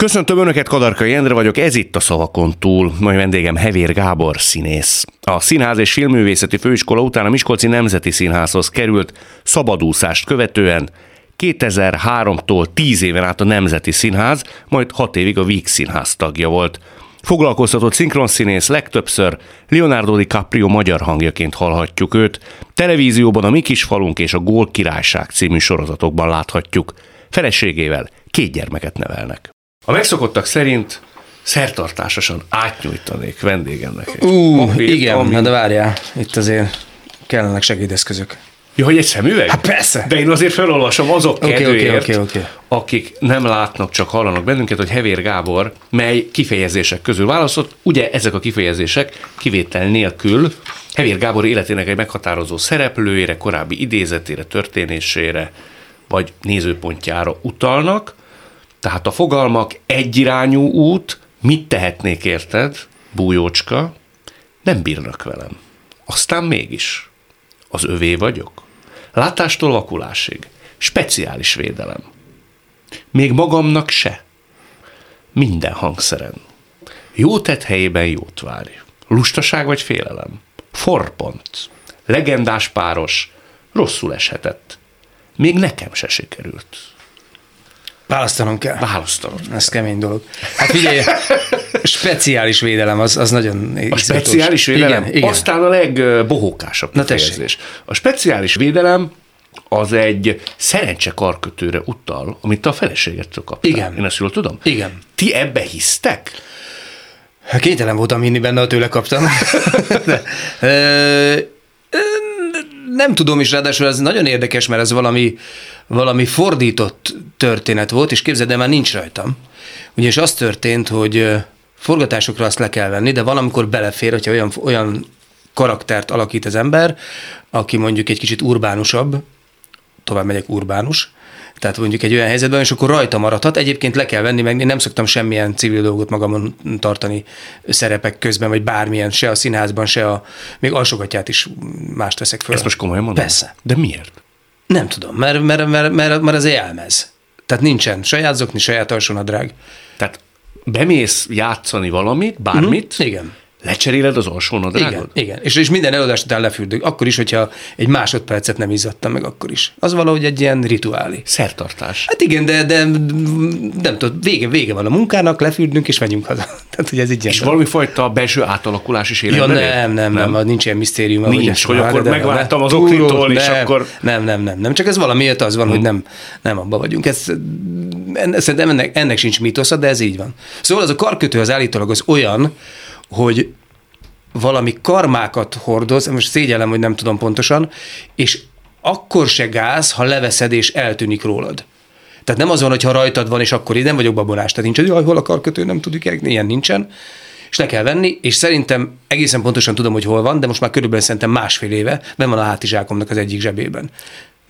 Köszöntöm Önöket, Kadarkai Endre vagyok, ez itt a Szavakon túl. Mai vendégem Hevér Gábor színész. A Színház és Filmművészeti Főiskola után a Miskolci Nemzeti Színházhoz került szabadúszást követően 2003-tól 10 éven át a Nemzeti Színház, majd 6 évig a Víg Színház tagja volt. Foglalkoztatott szinkronszínész legtöbbször Leonardo DiCaprio magyar hangjaként hallhatjuk őt, televízióban a Mi kis falunk és a Gól királyság című sorozatokban láthatjuk. Feleségével két gyermeket nevelnek. A megszokottak szerint szertartásosan átnyújtanék vendégemnek egy Ú, papírt, igen, ami- ami... de várjál, itt azért kellenek segédeszközök. Ja, hogy egy szemüveg? Hát persze. De én azért felolvasom azok oké, kedvéért, oké, oké. akik nem látnak, csak hallanak bennünket, hogy Hevér Gábor mely kifejezések közül válaszolt. Ugye ezek a kifejezések kivétel nélkül Hevér Gábor életének egy meghatározó szereplőjére, korábbi idézetére, történésére vagy nézőpontjára utalnak. Tehát a fogalmak egyirányú út, mit tehetnék érted, bújócska, nem bírnak velem. Aztán mégis az övé vagyok. Látástól vakulásig. Speciális védelem. Még magamnak se. Minden hangszeren. Jó tett helyében jót várj. Lustaság vagy félelem. Forpont. Legendás páros. Rosszul eshetett. Még nekem se sikerült. Választanom kell. Választanod. Ez kemény dolog. Hát figyelj, speciális védelem, az, az nagyon A speciális védelem Igen, igen. aztán a legbohókásabb Na, kifejezés. A speciális védelem az egy szerencse karkötőre utal, amit a feleségettől kaptál. Igen. Én ezt jól tudom? Igen. Ti ebbe hisztek? Hát Kénytelen voltam hinni benne, ha tőle kaptam. De, ö, ö, nem tudom is, ráadásul ez nagyon érdekes, mert ez valami, valami fordított történet volt, és képzeld, el, már nincs rajtam. Ugyanis az történt, hogy forgatásokra azt le kell venni, de valamikor belefér, hogyha olyan, olyan karaktert alakít az ember, aki mondjuk egy kicsit urbánusabb, tovább megyek urbánus, tehát mondjuk egy olyan helyzetben, és akkor rajta maradhat. Egyébként le kell venni, meg én nem szoktam semmilyen civil dolgot magamon tartani szerepek közben, vagy bármilyen, se a színházban, se a, még alsogatját is mást veszek föl. Ezt most komolyan mondom? Persze. De miért? Nem tudom, mert, mert, mert, mert, mert az élmez. Tehát nincsen saját zokni, saját alsónadrág. Tehát bemész játszani valamit, bármit, Mhm, igen. Lecseréled az alsó nadrágod? Igen, igen. És, és minden előadás után lefürdök. Akkor is, hogyha egy másodpercet nem izzadtam meg, akkor is. Az valahogy egy ilyen rituálé. Szertartás. Hát igen, de, de nem tudom, vége, vége van a munkának, lefürdünk és megyünk haza. Tehát, hogy ez így És ilyen. valami fajta belső átalakulás is Ja, életben él? nem, nem, nem, nem, nincs ilyen misztérium. Nincs, hogy akkor de- megváltam az túró, oklitól, és nem, akkor- Nem, nem, nem, nem, csak ez valamiért az van, hogy nem, nem abba vagyunk. Ez, szerintem ennek, ennek sincs mítosza, de ez így van. Szóval az a karkötő az állítólag az olyan, hogy valami karmákat hordoz, most szégyellem, hogy nem tudom pontosan, és akkor se gáz, ha leveszed és eltűnik rólad. Tehát nem az van, hogy ha rajtad van, és akkor így nem vagyok babonás. Tehát nincs, hogy jaj, hol a karkötő, nem tudjuk, elkni. ilyen nincsen. És le kell venni, és szerintem egészen pontosan tudom, hogy hol van, de most már körülbelül szerintem másfél éve ben van a hátizsákomnak az egyik zsebében.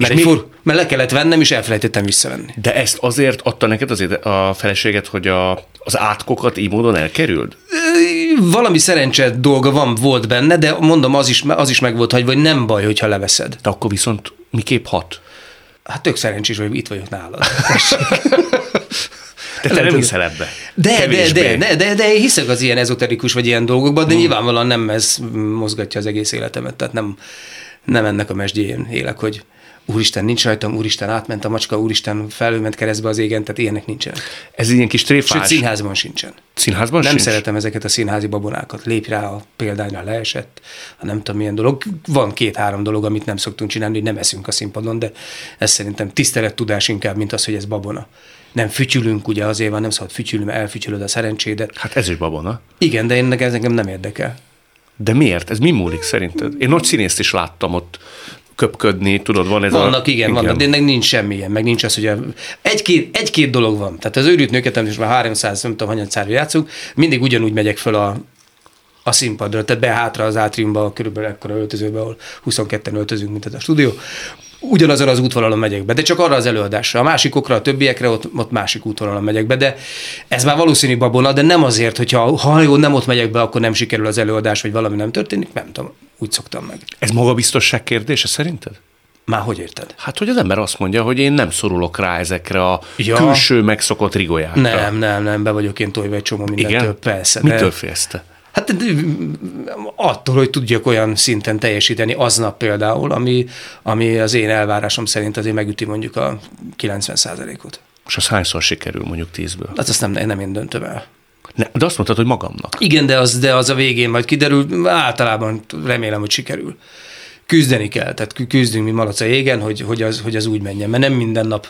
Mert, És egy mi- fur, mert le kellett vennem, és elfelejtettem visszavenni. De ezt azért adta neked azért a feleséget, hogy a, az átkokat így módon elkerüld? Valami szerencse dolga van, volt benne, de mondom, az is, az is meg volt hagyva, hogy nem baj, hogyha leveszed. De akkor viszont miképp hat? Hát tök szerencsés, hogy itt vagyok nálad. De te nem hiszel ebbe. De, de, Kevésbé. de, de, de, de én hiszek az ilyen ezoterikus vagy ilyen dolgokban, de nyilvánvalóan nem ez mozgatja az egész életemet, tehát nem, nem ennek a mesdjén élek, hogy úristen nincs rajtam, úristen átment a macska, úristen felülment keresztbe az égen, tehát ilyenek nincsen. Ez ilyen kis Sőt, tréfás. színházban sincsen. Színházban Nem sincs? szeretem ezeket a színházi babonákat. Lépj rá a példányra, leesett, ha nem tudom milyen dolog. Van két-három dolog, amit nem szoktunk csinálni, hogy nem eszünk a színpadon, de ez szerintem tisztelettudás inkább, mint az, hogy ez babona. Nem fütyülünk, ugye azért van, nem szabad fütyülni, mert elfütyülöd a szerencsédet. Hát ez is babona. Igen, de én ez engem nem érdekel. De miért? Ez mi múlik szerinted? Én nagy színészt is láttam ott köpködni, tudod, van ez Vannak, a... igen, vannak, de ennek nincs semmilyen, meg nincs az, hogy a... egy-két, egy-két dolog van. Tehát az őrült nőket, amit most már 300, nem tudom, hanyatszárra játszunk, mindig ugyanúgy megyek föl a, a színpadra, tehát be hátra az átriumba, körülbelül ekkora öltözőbe, ahol 22-en öltözünk, mint ez a stúdió. Ugyanazon az útvonalon megyek be, de csak arra az előadásra. A másikokra, a többiekre ott, ott másik útvonalon megyek be, de ez már valószínű babona, de nem azért, hogyha ha jó, nem ott megyek be, akkor nem sikerül az előadás, vagy valami nem történik, nem tudom, úgy szoktam meg. Ez magabiztosság kérdése szerinted? Már hogy érted? Hát, hogy az ember azt mondja, hogy én nem szorulok rá ezekre a Ja. külső megszokott rigolyákra. Nem, nem, nem, be vagyok én tojva egy csomó mindentől, Igen? persze. Mitől de- félsz te? Hát de- attól, hogy tudjak olyan szinten teljesíteni aznap például, ami, ami az én elvárásom szerint azért megüti mondjuk a 90%-ot. És az hányszor sikerül mondjuk tízből? Hát azt nem, nem én döntöm el. De azt mondtad, hogy magamnak. Igen, de az, de az a végén majd kiderül, általában remélem, hogy sikerül. Küzdeni kell, tehát kü- küzdünk, mint malac a jégen, hogy, hogy, az, hogy az úgy menjen, mert nem minden nap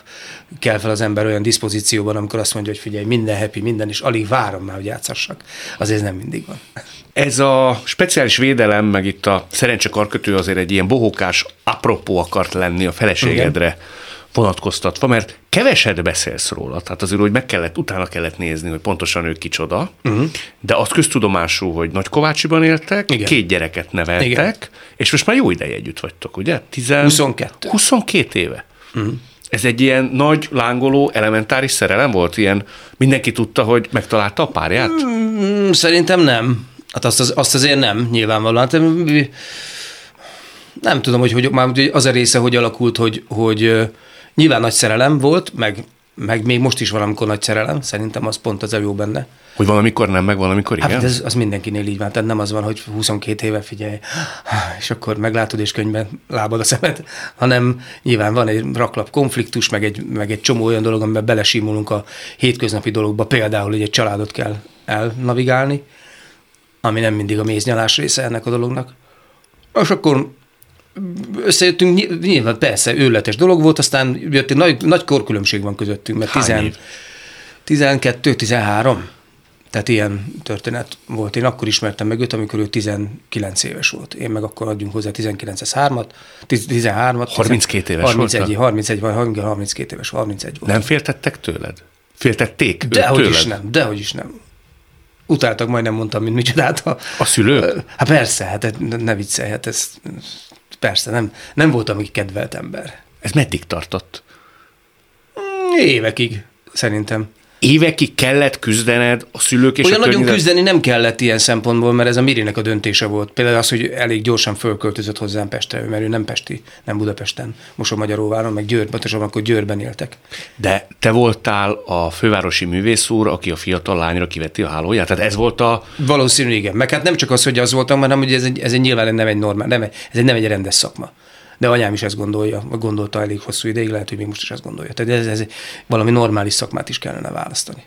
kell fel az ember olyan diszpozícióban, amikor azt mondja, hogy figyelj, minden happy, minden, és alig várom már, hogy játszassak. Azért nem mindig van. Ez a speciális védelem, meg itt a szerencse karkötő azért egy ilyen bohókás apropó akart lenni a feleségedre vonatkoztatva, mert keveset beszélsz róla, tehát azért, hogy meg kellett, utána kellett nézni, hogy pontosan ő kicsoda, uh-huh. de az köztudomású, hogy Nagykovácsiban éltek, Igen. Két gyereket neveltek, Igen. És most már jó ideje együtt vagytok, ugye? Tizen... 22. 22 éve. Uh-huh. Ez egy ilyen nagy, lángoló, elementáris szerelem volt? Ilyen mindenki tudta, hogy megtalálta a párját? Mm, Szerintem nem. Hát azt, az, azt azért nem, nyilvánvalóan. Hát, mm, nem tudom, hogy, hogy már az a része hogy alakult, hogy, hogy nyilván nagy szerelem volt, meg, meg még most is valamikor nagy szerelem, szerintem az pont az a jó benne. Hogy valamikor nem, meg valamikor igen? Hát ez, az mindenkinél így van, tehát nem az van, hogy 22 éve figyelj, és akkor meglátod és könyvben lábad a szemed, hanem nyilván van egy raklap konfliktus, meg egy, meg egy csomó olyan dolog, amiben belesimulunk a hétköznapi dologba, például, hogy egy családot kell elnavigálni, ami nem mindig a méznyalás része ennek a dolognak. És akkor összejöttünk, ny- nyilván persze, őletes dolog volt, aztán jött egy nagy, nagy korkülönbség van közöttünk, mert Hány 10, év? 12-13, tehát ilyen történet volt. Én akkor ismertem meg őt, amikor ő 19 éves volt. Én meg akkor adjunk hozzá 19-es 3-at, 13-at. 32 éves 31, voltál? 31 vagy 32 éves, 31 volt. Nem féltettek tőled? Féltették Dehogy is nem, dehogy is nem. Utáltak, majdnem mondtam, mint micsodát. A, A szülők? Hát persze, hát ne viccelj, hát ez persze, nem, nem voltam egy kedvelt ember. Ez meddig tartott? Évekig, szerintem. Évekig kellett küzdened a szülők és Olyan a nagyon környezet... küzdeni nem kellett ilyen szempontból, mert ez a Mirinek a döntése volt. Például az, hogy elég gyorsan fölköltözött hozzám Pestre, mert ő nem Pesti, nem Budapesten, Mosomagyaróváron, meg Győr, pontosan akkor Győrben éltek. De te voltál a fővárosi művész úr, aki a fiatal lányra kiveti a hálóját? Tehát ez volt a... Valószínű, igen. Meg hát nem csak az, hogy az voltam, hanem hogy ez egy, ez egy nyilván nem egy normál, nem, ez egy nem egy rendes szakma. De anyám is ezt gondolja, gondolta elég hosszú ideig, lehet, hogy még most is ezt gondolja. Tehát ez, ez valami normális szakmát is kellene választani.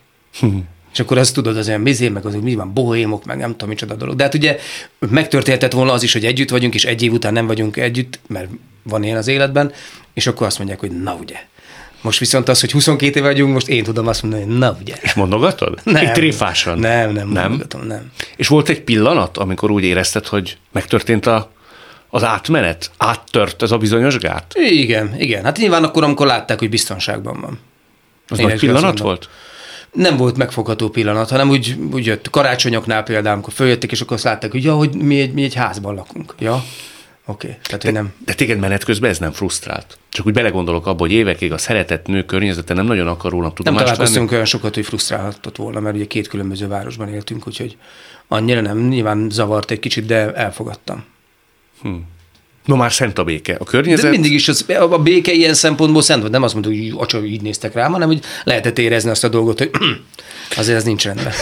És akkor azt tudod, az olyan bizé, meg az, hogy mi van, bohémok, meg nem tudom, micsoda dolog. De hát ugye megtörténhetett volna az is, hogy együtt vagyunk, és egy év után nem vagyunk együtt, mert van ilyen az életben, és akkor azt mondják, hogy na ugye. Most viszont az, hogy 22 éve vagyunk, most én tudom azt mondani, hogy na ugye. És mondogatod? Nem. Így tréfásan? Nem, nem. nem. nem. És volt egy pillanat, amikor úgy érezted, hogy megtörtént a, az átmenet? Áttört ez a bizonyos gát? Igen, igen. Hát nyilván akkor, amikor látták, hogy biztonságban van. Az Én nagy pillanat volt? Nem volt megfogható pillanat, hanem úgy, úgy jött karácsonyoknál például, amikor följöttek, és akkor azt látták, hogy ja, hogy mi egy, mi egy házban lakunk. Ja, oké. Okay. Tehát, hogy nem. De téged menet közben ez nem frusztrált? Csak úgy belegondolok abba, hogy évekig a szeretett nő környezete nem nagyon akar rólam Nem tudomást találkoztunk venni. olyan sokat, hogy frusztrálhatott volna, mert ugye két különböző városban éltünk, úgyhogy annyira nem. Nyilván zavart egy kicsit, de elfogadtam. No már szent a béke. A De környezet... mindig is az, a béke ilyen szempontból szent volt. Nem azt mondta, hogy acsa, így néztek rám, hanem hogy lehetett érezni azt a dolgot, hogy azért ez nincs rendben.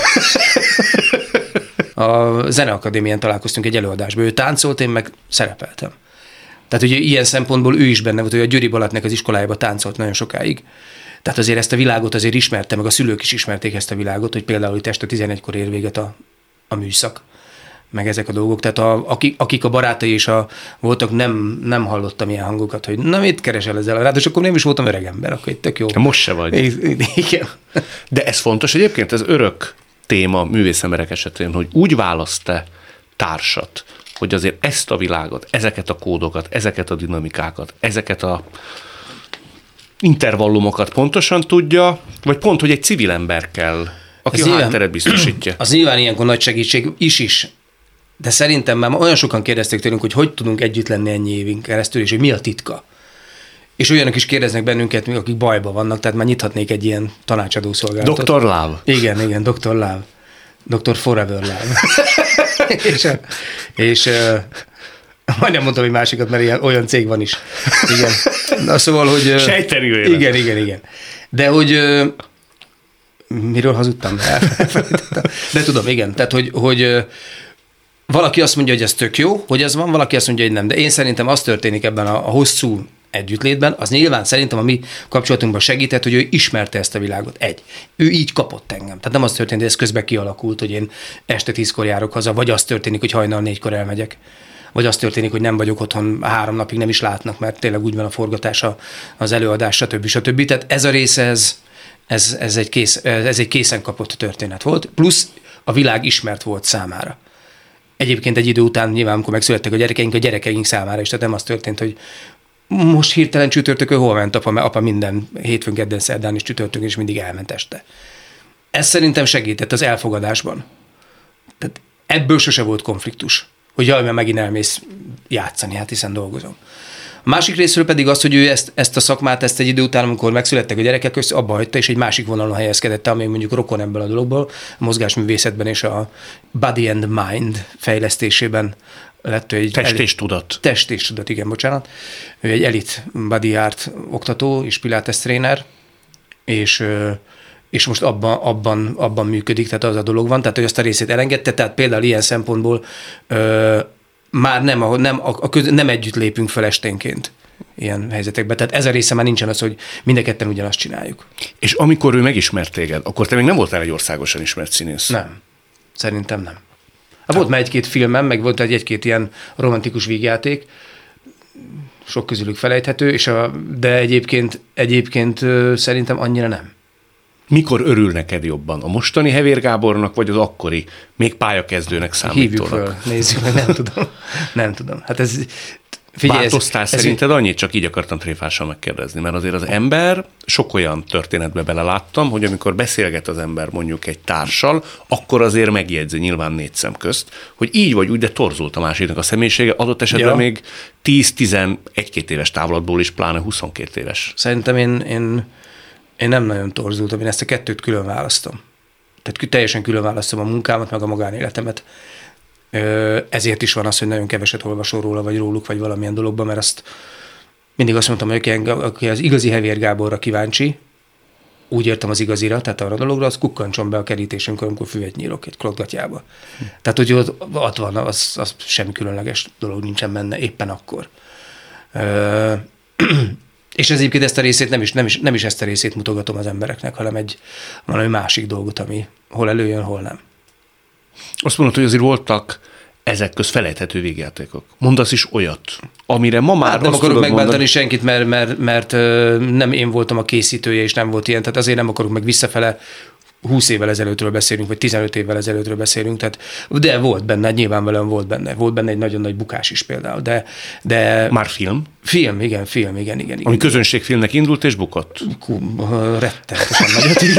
A Zeneakadémián találkoztunk egy előadásban. Ő táncolt, én meg szerepeltem. Tehát ugye ilyen szempontból ő is benne volt, hogy a Győri Balatnek az iskolájába táncolt nagyon sokáig. Tehát azért ezt a világot azért ismerte, meg a szülők is ismerték ezt a világot, hogy például itt este 11-kor ér véget a, a műszak meg ezek a dolgok. Tehát a, akik, akik a barátai és a voltak, nem, nem hallottam ilyen hangokat, hogy na mit keresel ezzel? Ráadásul akkor nem is voltam öreg ember, akkor itt tök jó. Most se vagy. Igen. De ez fontos egyébként, ez örök téma művészemberek esetén, hogy úgy választ te társat, hogy azért ezt a világot, ezeket a kódokat, ezeket a dinamikákat, ezeket a intervallumokat pontosan tudja, vagy pont, hogy egy civil ember kell, aki Ez a hátteret biztosítja. Az nyilván ilyenkor nagy segítség is is, de szerintem már olyan sokan kérdezték tőlünk, hogy hogy tudunk együtt lenni ennyi évünk keresztül, és hogy mi a titka. És olyanok is kérdeznek bennünket, akik bajban vannak, tehát már nyithatnék egy ilyen tanácsadó szolgálatot. Dr. Láv. Igen, igen, Dr. Love. Dr. Forever Love. és, és, Majdnem mondtam, hogy másikat, mert ilyen, olyan cég van is. Igen. Na szóval, hogy... Sejteni vélet. Igen, igen, igen. De hogy... Miről hazudtam? Elfelejtettem. De tudom, igen. Tehát, hogy, hogy valaki azt mondja, hogy ez tök jó, hogy ez van, valaki azt mondja, hogy nem. De én szerintem az történik ebben a, a hosszú együttlétben, az nyilván szerintem a mi kapcsolatunkban segített, hogy ő ismerte ezt a világot. Egy. Ő így kapott engem. Tehát nem az történt, hogy ez közben kialakult, hogy én este tízkor járok haza, vagy az történik, hogy hajnal négykor elmegyek. Vagy az történik, hogy nem vagyok otthon három napig, nem is látnak, mert tényleg úgy van a forgatása, az előadás, stb. stb. Tehát ez a része, ez, ez, ez, egy, kész, ez egy készen kapott történet volt, plusz a világ ismert volt számára. Egyébként egy idő után nyilván, amikor megszülettek a gyerekeink, a gyerekeink számára is, tehát nem az történt, hogy most hirtelen csütörtökön hol ment apa, mert apa minden hétfőn, kedden, szerdán és csütörtökön is mindig elment este. Ez szerintem segített az elfogadásban. Tehát ebből sose volt konfliktus, hogy jaj, mert megint elmész játszani, hát hiszen dolgozom. A másik részről pedig az, hogy ő ezt, ezt a szakmát, ezt egy idő után, amikor megszülettek a gyerekek, össze abba hagyta, és egy másik vonalon helyezkedett, el, ami mondjuk rokon ebből a dologból, a mozgásművészetben és a body and mind fejlesztésében lett ő egy Test és tudat. Test és tudat, igen, bocsánat. Ő egy elit body art oktató és pilates tréner, és, és most abban, abban, abban működik, tehát az a dolog van, tehát hogy azt a részét elengedte, tehát például ilyen szempontból ö, már nem, nem, a, a köz, nem együtt lépünk fel esténként ilyen helyzetekben. Tehát ez a része már nincsen az, hogy mind a ketten ugyanazt csináljuk. És amikor ő megismert téged, akkor te még nem voltál egy országosan ismert színész. Nem. Szerintem nem. Hát volt már egy-két filmem, meg volt egy- egy-két ilyen romantikus vígjáték, sok közülük felejthető, és a, de egyébként, egyébként szerintem annyira nem. Mikor örül neked jobban? A mostani Hevér Gábornak, vagy az akkori, még pályakezdőnek Hívjuk számítónak? föl, nézzük meg, nem tudom. Nem tudom. Hát ez... Figyelj, Változtál ez, szerinted annyit? Csak így akartam tréfásan megkérdezni, mert azért az ember, sok olyan történetbe beleláttam, hogy amikor beszélget az ember mondjuk egy társal, akkor azért megjegyzi nyilván négy szem közt, hogy így vagy úgy, de torzult a másiknak a személyisége, adott esetben Ja. még 10-11-2 éves távlatból is, pláne 22 éves. Szerintem én, én, én nem nagyon torzultam, én ezt a kettőt külön választom. Tehát teljesen külön választom a munkámat, meg a magánéletemet. Ezért is van az, hogy nagyon keveset olvasol róla, vagy róluk, vagy valamilyen dologban, mert azt mindig azt mondtam, hogy aki az igazi Hevér Gáborra kíváncsi, úgy értem az igazira, tehát arra a dologra, az kukkancson be a kerítésünkön, amikor füvet nyílok egy klotgatjába. Tehát, hogy ott, ott van, az, az semmi különleges dolog nincsen benne éppen akkor. Ö, és ez egyébként ezt a részét nem is, nem, is, nem is ezt a részét mutogatom az embereknek, hanem egy valami másik dolgot, ami hol előjön, hol nem. Azt mondod, hogy azért voltak ezek köz felejthető végjátékok. Mondasz is olyat, amire ma már Hát nem akarok megbántani mondani- senkit, mert, mert, mert nem én voltam a készítője, és nem volt ilyen, tehát azért nem akarok meg visszafele 20 évvel ezelőttről beszélünk, vagy 15 évvel ezelőttről beszélünk, tehát, de volt benne, nyilvánvalóan volt benne. Volt benne egy nagyon nagy bukás is például, de, de Már film, film, igen, film, igen, igen. igen. ami közönségfilmnek indult és bukott. Kú, rettenetesen nagyot,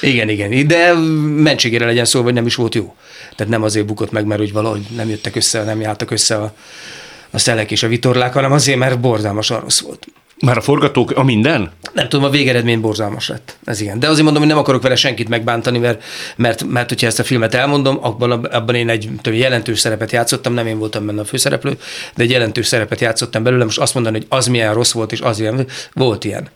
igen. igen, igen. De mentségére legyen szó, hogy nem is volt jó. Tehát nem azért bukott meg, mert úgy valahogy nem jöttek össze, nem jártak össze a, a szelek és a vitorlák, hanem azért, mert borzalmasan rossz volt. Már a forgatók, a minden? Nem tudom, a végeredmény borzalmas lett. Ez igen. De azért mondom, hogy nem akarok vele senkit megbántani, mert, mert, mert hogyha ezt a filmet elmondom, abban, abban én egy tudom, jelentős szerepet játszottam, nem én voltam benne a főszereplő, de egy jelentős szerepet játszottam belőle. Most azt mondani, hogy az milyen rossz volt, és az ilyen, volt ilyen.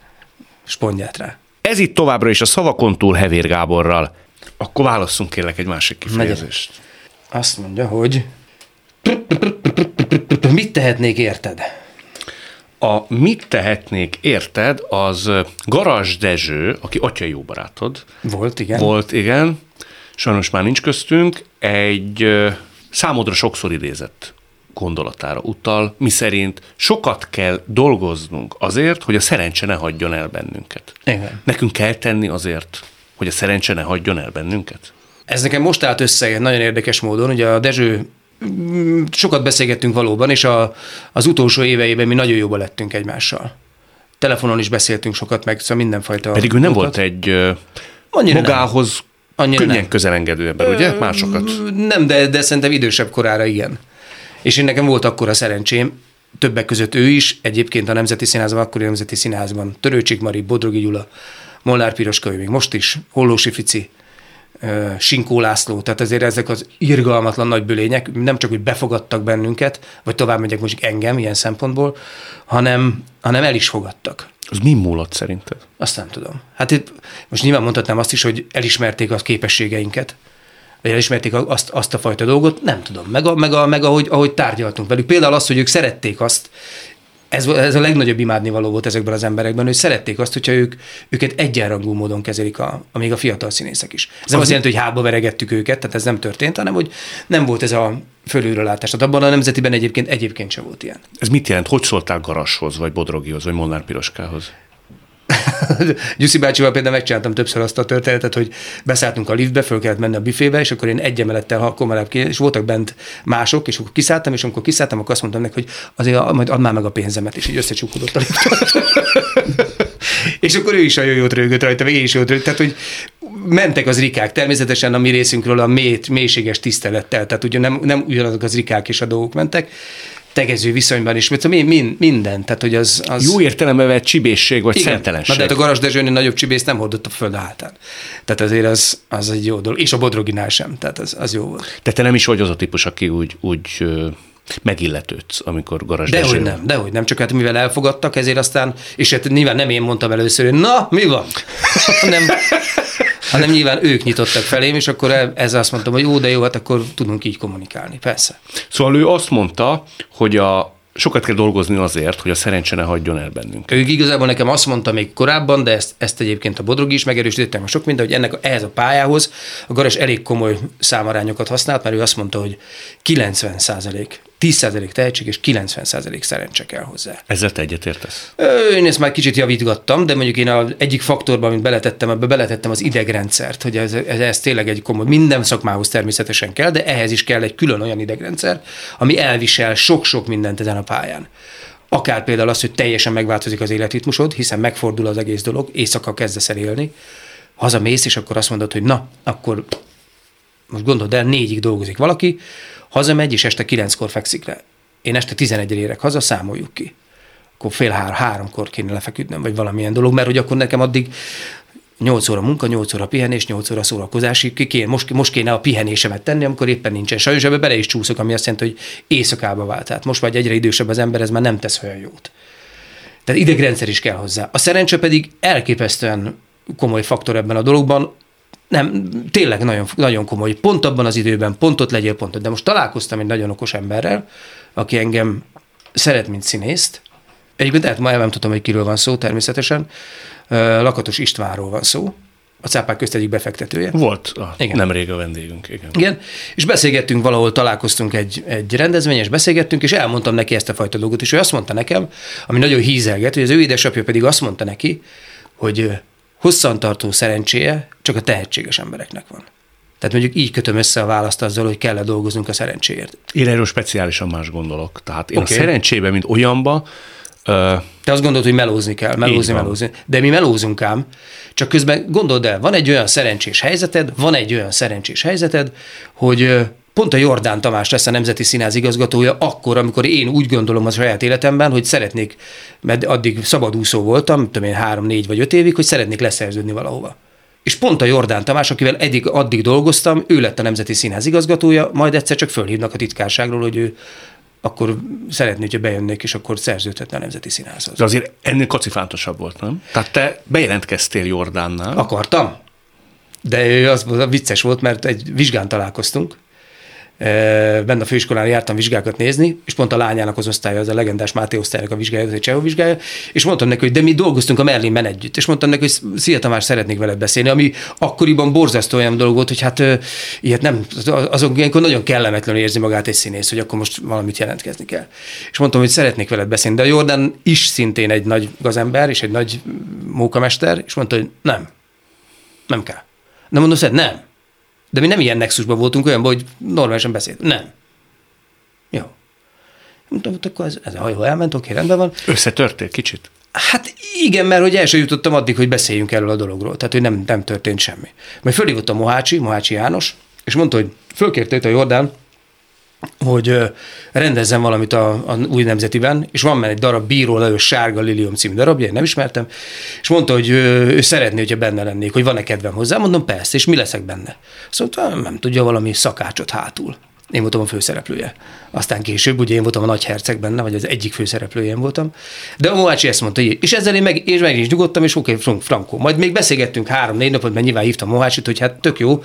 Spondját rá. Ez itt továbbra is a szavakon túl Hevér Gáborral. Akkor válasszunk kérlek egy másik kifejezést. Azt mondja, hogy mit tehetnék érted? A mit tehetnék érted, az Garas Dezső, aki atyai jó barátod, Volt, igen. volt, igen, sajnos már nincs köztünk, egy számodra sokszor idézett gondolatára utal, mi szerint sokat kell dolgoznunk azért, hogy a szerencse ne hagyjon el bennünket. Igen. Nekünk kell tenni azért, hogy a szerencse ne hagyjon el bennünket? Ez nekem most állt össze nagyon érdekes módon, ugye a Dezső sokat beszélgettünk valóban, és a, az utolsó éveiben mi nagyon jóba lettünk egymással. Telefonon is beszéltünk sokat, meg szóval mindenfajta... Pedig ő nem dolgot. volt egy Annyira nem. magához Annyira könnyen nem. közelengedő ember, ugye? Másokat. Nem, de, de szerintem idősebb korára igen. És én nekem volt akkor a szerencsém, többek között ő is, egyébként a Nemzeti Színházban, akkori Nemzeti Színházban, Törőcsik Mari, Bodrogi Gyula, Molnár Piroska, ő még most is, Hollósi Fici, Sinkó László, tehát azért ezek az irgalmatlan nagy bölények nem csak, hogy befogadtak bennünket, vagy tovább megyek most engem ilyen szempontból, hanem, hanem el is fogadtak. Az mi múlott szerinted? Azt nem tudom. Hát itt most nyilván mondhatnám azt is, hogy elismerték a képességeinket, vagy elismerték azt, azt a fajta dolgot, nem tudom. Meg, a, meg, a, meg ahogy, ahogy tárgyaltunk velük. Például az, hogy ők szerették azt, ez, ez a legnagyobb imádnivaló volt ezekben az emberekben, hogy szerették azt, hogyha ők, őket egyenrangú módon kezelik, a, amíg a fiatal színészek is. Ez nem azt jelenti, hogy hába veregettük őket, tehát ez nem történt, hanem hogy nem volt ez a fölülrelátás. Tehát abban a nemzetiben egyébként egyébként sem volt ilyen. Ez mit jelent? Hogy szóltál Garashoz, vagy Bodrogihoz, vagy Molnár Piroskához? Gyuszi bácsival például megcsináltam többször azt a történetet, hogy beszálltunk a liftbe, föl kellett menni a büfébe, és akkor én egy emelettel halkomelább ki, és voltak bent mások, és akkor kiszálltam, és amikor kiszálltam, akkor azt mondtam neki, hogy azért majd add már meg a pénzemet, és így összecsukódott a lift. és akkor ő is a jót rögött rajta, végig is jót rögött, tehát hogy mentek az rikák, természetesen a mi részünkről a mély, mélységes tisztelettel, tehát ugye nem, nem ugyanazok az rikák és a dolgok mentek, tegező viszonyban is, mert mind, minden. Tehát, hogy az, az... Jó értelembe vett csibészség vagy Igen. szentelenség. Na, de hát a Garas Dezsőnél nagyobb csibész nem hordott a föld hátán. Tehát azért az, az egy jó dolog. És a Bodroginál sem. Tehát az, az jó volt. Tehát te nem is vagy az a típus, aki úgy, úgy megilletődsz, amikor Garas Dehogy nem, dehogy nem, csak hát mivel elfogadtak, ezért aztán, és hát nyilván nem én mondtam először, hogy na, mi van? nem, hanem nyilván ők nyitottak felém, és akkor e- ezzel azt mondtam, hogy jó, de jó, hát akkor tudunk így kommunikálni, persze. Szóval ő azt mondta, hogy a, sokat kell dolgozni azért, hogy a szerencse ne hagyjon el bennünk. Ő igazából nekem azt mondta még korábban, de ezt, ezt egyébként a Bodrogi is megerősítettem, a sok minden, hogy ennek ehhez a pályához a Garas elég komoly számarányokat használt, mert ő azt mondta, hogy 90 százalék 10% tehetség és 90% szerencse kell hozzá. Ezzel te egyetértesz? Én ezt már kicsit javítgattam, de mondjuk én az egyik faktorban, amit beletettem, ebbe beletettem az idegrendszert, hogy ez, ez, ez tényleg egy komoly, minden szakmához természetesen kell, de ehhez is kell egy külön olyan idegrendszer, ami elvisel sok-sok mindent ezen a pályán. Akár például az, hogy teljesen megváltozik az életritmusod, hiszen megfordul az egész dolog, éjszaka kezdesz el élni, hazamész, és akkor azt mondod, hogy na, akkor most gondold el, négyig dolgozik valaki, hazamegy, és este kilenckor fekszik le. Én este 11 érek haza, számoljuk ki. Akkor fél hár, háromkor kéne lefeküdnöm, vagy valamilyen dolog, mert hogy akkor nekem addig 8 óra munka, 8 óra pihenés, 8 óra szórakozás, kéne, most, most kéne a pihenésemet tenni, amikor éppen nincsen. Sajnos ebbe bele is csúszok, ami azt jelenti, hogy éjszakába vált. Tehát most vagy egyre idősebb az ember, ez már nem tesz olyan jót. Tehát idegrendszer is kell hozzá. A szerencse pedig elképesztően komoly faktor ebben a dologban, nem, tényleg nagyon, nagyon komoly. Pont abban az időben, pontot legyél pontot. De most találkoztam egy nagyon okos emberrel, aki engem szeret, mint színészt. Egyébként tehát ma nem tudom, hogy kiről van szó természetesen. Lakatos Istvánról van szó, a cápák közt egyik befektetője. Volt a, igen. nemrég a vendégünk, igen. Igen, és beszélgettünk valahol, találkoztunk egy, egy rendezvényen, és beszélgettünk, és elmondtam neki ezt a fajta dolgot, és ő azt mondta nekem, ami nagyon hízelget, hogy az ő édesapja pedig azt mondta neki, hogy hosszantartó szerencséje csak a tehetséges embereknek van. Tehát mondjuk így kötöm össze a választ azzal, hogy kell-e dolgoznunk a szerencséért. Én erről speciálisan más gondolok. Tehát én okay. a szerencsébe, mint olyanba, te azt gondolod, hogy melózni kell, melózni, melózni. De mi melózunk ám, csak közben gondold el, van egy olyan szerencsés helyzeted, van egy olyan szerencsés helyzeted, hogy pont a Jordán Tamás lesz a Nemzeti Színház igazgatója akkor, amikor én úgy gondolom a saját életemben, hogy szeretnék, mert addig szabadúszó voltam, tudom én három, négy vagy öt évig, hogy szeretnék leszerződni valahova. És pont a Jordán Tamás, akivel eddig addig dolgoztam, ő lett a Nemzeti Színház igazgatója, majd egyszer csak fölhívnak a titkárságról, hogy ő akkor szeretné, hogyha bejönnék, és akkor szerződhetne a Nemzeti Színházhoz. De azért ennél kacifántosabb volt, nem? Tehát te bejelentkeztél Jordánnál. Akartam. De ő az vicces volt, mert egy vizsgán találkoztunk, benne a főiskolán jártam vizsgákat nézni, és pont a lányának az osztálya, az a legendás Máté osztálynak a vizsgája, az egy csehó vizsgája, és mondtam neki, hogy de mi dolgoztunk a Merlinben együtt, és mondtam neki, hogy szia Tamás, szeretnék veled beszélni, ami akkoriban borzasztó olyan dolog volt, hogy hát ilyet nem, azok ilyenkor nagyon kellemetlenül érzi magát egy színész, hogy akkor most valamit jelentkezni kell. És mondtam, hogy szeretnék veled beszélni, de a Jordan is szintén egy nagy gazember, és egy nagy mókamester, és mondta, hogy nem, nem kell. Nem mondom, hogy nem. De mi nem ilyen nexusban voltunk, olyan, hogy normálisan beszélt. Nem. Jó. Mondtam, hogy akkor ez, ez a hajó elment, oké, rendben van. Összetörtél kicsit? Hát igen, mert hogy el sem jutottam addig, hogy beszéljünk erről a dologról. Tehát, hogy nem, nem történt semmi. Majd fölhívott a Mohácsi, Mohácsi János, és mondta, hogy fölkérte a Jordán, hogy rendezzen valamit a, a új nemzetiben, és van már egy darab Bíró Lajos Sárga Lilium című darabja, én nem ismertem, és mondta, hogy ö, ő szeretné, hogyha benne lennék, hogy van-e kedvem hozzá, mondom persze, és mi leszek benne? Mondta, nem tudja, valami szakácsot hátul. Én voltam a főszereplője. Aztán később, ugye én voltam a nagy herceg benne, vagy az egyik főszereplője én voltam. De a Mohácsi ezt mondta, és ezzel én meg, és meg is nyugodtam, és oké, okay, Frankó. Majd még beszélgettünk három-négy napot, mert nyilván hívtam Mohácsit, hogy hát tök jó,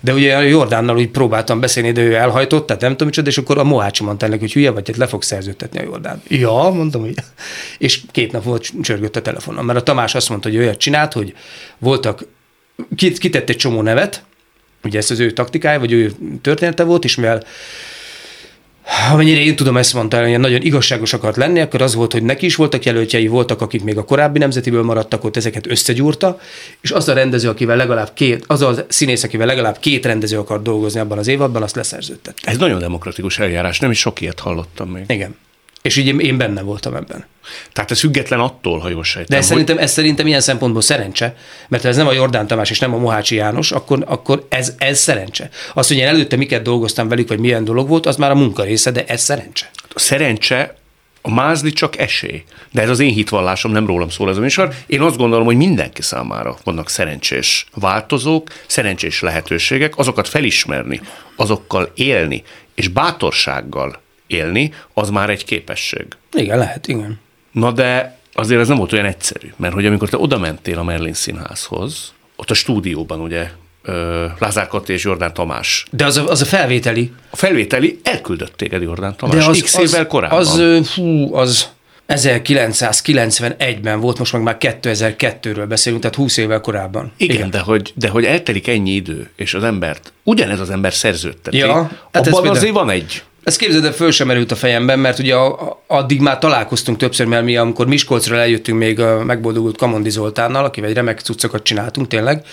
de ugye a Jordánnal úgy próbáltam beszélni, de ő elhajtott, tehát nem tudom micsoda, és akkor a Mohácsi mondta ennek, hogy hülye vagy, hát le fog szerződtetni a Jordán. Ja, mondtam, hogy. És két nap volt csörgött a telefonom, mert a Tamás azt mondta, hogy olyat csinált, hogy voltak, kitett egy csomó nevet, Ugye ez az ő taktikája, vagy ő története volt, és mivel amennyire én tudom, ezt mondta, hogy nagyon igazságos akart lenni, akkor az volt, hogy neki is voltak jelöltjei, voltak, akik még a korábbi nemzetiből maradtak, ott ezeket összegyúrta, és az a rendező, akivel legalább két, az a színész, akivel legalább két rendező akart dolgozni abban az évadban, azt leszerződtette. Ez nagyon demokratikus eljárás, nem is sok ilyet hallottam még. Igen. És így én benne voltam ebben. Tehát ez független attól, ha jól sejtem. De ez, hogy... szerintem, ez szerintem ilyen szempontból szerencse, mert ha ez nem a Jordán Tamás és nem a Mohácsi János, akkor, akkor ez, ez szerencse. Az, hogy én előtte miket dolgoztam velük, vagy milyen dolog volt, az már a munka része, de ez szerencse. A szerencse a mázli csak esély. De ez az én hitvallásom, nem rólam szól ez a műsor. Én azt gondolom, hogy mindenki számára vannak szerencsés változók, szerencsés lehetőségek, azokat felismerni, azokkal élni, és bátorsággal élni, az már egy képesség. Igen, lehet, igen. Na de azért ez nem volt olyan egyszerű, mert hogy amikor te oda mentél a Merlin Színházhoz, ott a stúdióban ugye Lázár Kati és Jordán Tamás. De az a, az a felvételi. A felvételi elküldött téged Jordán Tamás De az, x az, évvel korábban. Az, fú, az 1991-ben volt, most meg már 2002-ről beszélünk, tehát 20 évvel korábban. Igen, Igen. De, hogy, de hogy eltelik ennyi idő, és az embert, ugyanez az ember szerződteti, ja, hát abban azért van egy ez képzeld, de föl sem merült a fejemben, mert ugye addig már találkoztunk többször, mert mi amikor Miskolcra eljöttünk még a megboldogult Kamondi Zoltánnal, akivel egy remek cuccokat csináltunk tényleg,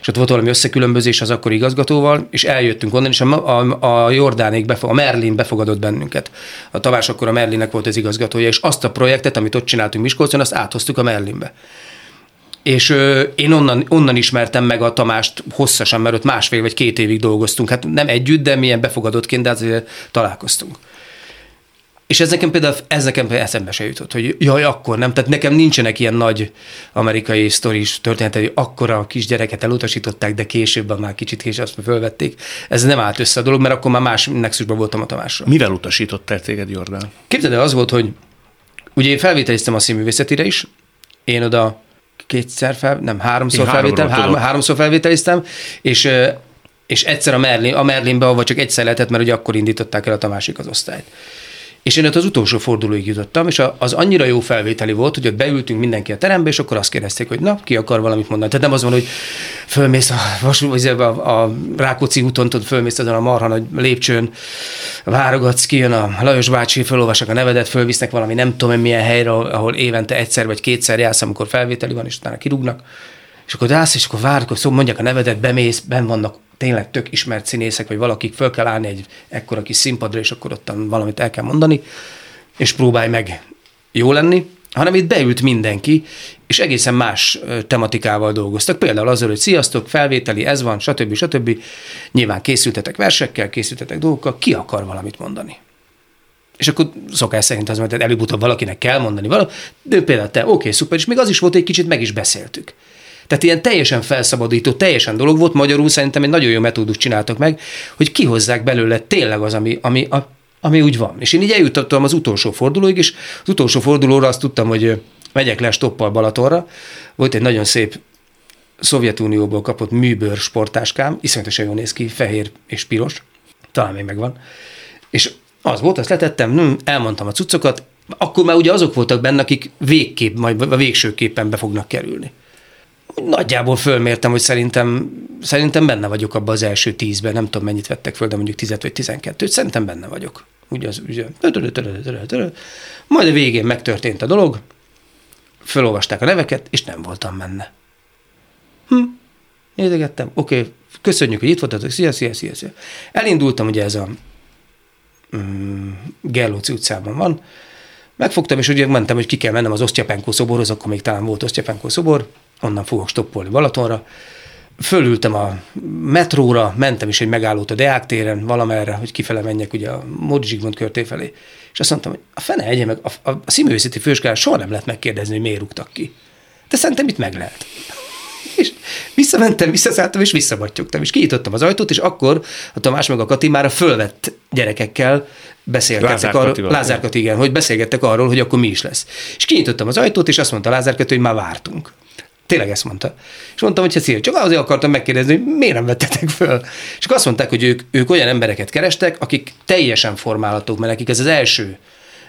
és ott volt valami összekülönbözés az akkori igazgatóval, és eljöttünk onnan, és a, a, a Jordánék, befog, a Merlin befogadott bennünket. A Tavás akkor a Merlinnek volt az igazgatója, és azt a projektet, amit ott csináltunk Miskolcon, azt áthoztuk a Merlinbe. És ö, én onnan, onnan ismertem meg a Tamást hosszasan, mert ott másfél vagy két évig dolgoztunk. Hát nem együtt, de milyen befogadottként, de azért találkoztunk. És ez nekem például, ez nekem például eszembe se jutott, hogy jaj, akkor nem. Tehát nekem nincsenek ilyen nagy amerikai sztoris történetek, hogy akkora a kisgyereket elutasították, de később már kicsit később azt fölvették. Ez nem állt össze a dolog, mert akkor már más nexusban voltam a Tamásra. Mivel utasították téged, Jordán? Képzeld el, az volt, hogy ugye én felvételiztem a színművészetire is, én oda kétszer fel, nem, háromszor felvétel, három, háromszor felvételiztem, és és egyszer a Merlin, a Merlinbe, vagy csak egyszer lehetett, mert ugye akkor indították el a másik az osztályt. És én ott az utolsó fordulóig jutottam, és az annyira jó felvételi volt, hogy ott beültünk mindenki a terembe, és akkor azt kérdezték, hogy na, ki akar valamit mondani. Tehát nem az van, hogy fölmész a, vagy a, a Rákóczi úton, tudod, fölmész azon a marha nagy lépcsőn, várogatsz, kijön a Lajos bácsi, felolvasak a nevedet, fölvisznek valami nem tudom milyen helyre, ahol évente egyszer vagy kétszer jársz, amikor felvételi van, és utána kirúgnak. És akkor állsz, és akkor várjuk, hogy mondják a nevedet, bemész, ben vannak tényleg tök ismert színészek, vagy valakik föl kell állni egy ekkora kis színpadra, és akkor ott valamit el kell mondani, és próbálj meg jó lenni, hanem itt beült mindenki, és egészen más tematikával dolgoztak. Például azzal, hogy sziasztok, felvételi, ez van, stb. stb. Nyilván készültetek versekkel, készültetek dolgokkal, ki akar valamit mondani. És akkor szokás szerint az, mert előbb-utóbb valakinek kell mondani valamit, de például te, oké, okay, szuper, és még az is volt, egy kicsit meg is beszéltük. Tehát ilyen teljesen felszabadító, teljesen dolog volt, magyarul szerintem egy nagyon jó metódus csináltak meg, hogy kihozzák belőle tényleg az, ami, ami, a, ami úgy van. És én így eljutottam az utolsó fordulóig, és az utolsó fordulóra azt tudtam, hogy megyek le stoppal Balatonra. Volt egy nagyon szép Szovjetunióból kapott műbőr sportáskám, iszonyatosan jól néz ki, fehér és piros, talán még megvan. És az volt, azt letettem, hm, elmondtam a cuccokat, akkor már ugye azok voltak benne, akik végképp, majd a végsőképpen be fognak kerülni nagyjából fölmértem, hogy szerintem, szerintem benne vagyok abban az első tízben, nem tudom mennyit vettek föl, de mondjuk 10 vagy 12 szerintem benne vagyok. Ugye az, ugye, majd a végén megtörtént a dolog, fölolvasták a neveket, és nem voltam benne. Hm, nézegettem, oké, okay, köszönjük, hogy itt voltatok, szia, szia, szia, szia. Elindultam, ugye ez a mm, Gerlóci utcában van, megfogtam, és ugye mentem, hogy ki kell mennem az Osztyapenko szoborhoz, akkor még talán volt Osztyapenko szobor, onnan fogok stoppolni Balatonra, fölültem a metróra, mentem is egy megállót a Deák téren, valamerre, hogy kifele menjek ugye a Módi Zsigmond körté felé. És azt mondtam, hogy a fene egye meg, a, a, a színművészeti főiskolán soha nem lehet megkérdezni, hogy miért rúgtak ki. De szerintem itt meg lehet. És visszamentem, visszaszálltam, és visszabattyogtam, és kinyitottam az ajtót, és akkor a Tamás meg a Kati már a fölvett gyerekekkel beszélgettek arról. Lázár Kati, igen, hogy beszélgettek arról, hogy akkor mi is lesz. És kinyitottam az ajtót, és azt mondta Lázár Kati, hogy már vártunk. Tényleg ezt mondta. És mondtam, hogy szíves, csak azért akartam megkérdezni, hogy miért nem vettetek föl. És akkor azt mondták, hogy ők, ők olyan embereket kerestek, akik teljesen formálhatók, mert nekik ez az első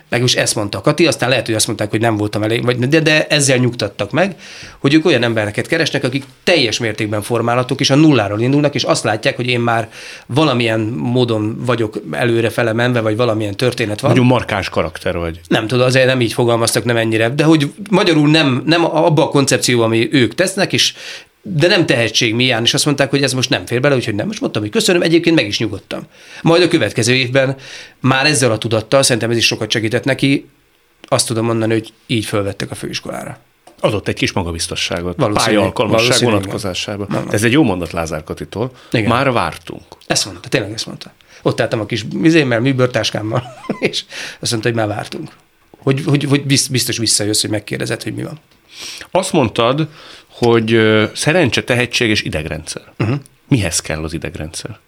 Legalábbis ezt mondta a Kati, aztán lehet, hogy azt mondták, hogy nem voltam elég, vagy, de, de ezzel nyugtattak meg, hogy ők olyan embereket keresnek, akik teljes mértékben formálhatók, és a nulláról indulnak, és azt látják, hogy én már valamilyen módon vagyok előre menve, vagy valamilyen történet van. Nagyon markáns karakter vagy. Nem tudom, azért nem így fogalmaztak, nem ennyire, de hogy magyarul nem, nem abba a koncepcióba, ami ők tesznek, és de nem tehetség mián, és azt mondták, hogy ez most nem fér bele, úgyhogy nem. Most mondtam, hogy köszönöm, egyébként meg is nyugodtam. Majd a következő évben már ezzel a tudattal, szerintem ez is sokat segített neki, azt tudom mondani, hogy így fölvettek a főiskolára. Adott egy kis magabiztosságot. Valószínűleg, Pályalkalmasság valószínűleg. vonatkozásában. Nem, nem. Ez egy jó mondat Lázár Katitól. Igen. Már vártunk. Ezt mondta, tényleg ezt mondta. Ott álltam a kis vizémmel, műbörtáskámmal, és azt mondta, hogy már vártunk. Hogy, hogy, hogy bizt- biztos visszajössz, hogy megkérdezed, hogy mi van. Azt mondtad, hogy szerencse, tehetség és idegrendszer. Uh-huh. Mihez kell az idegrendszer?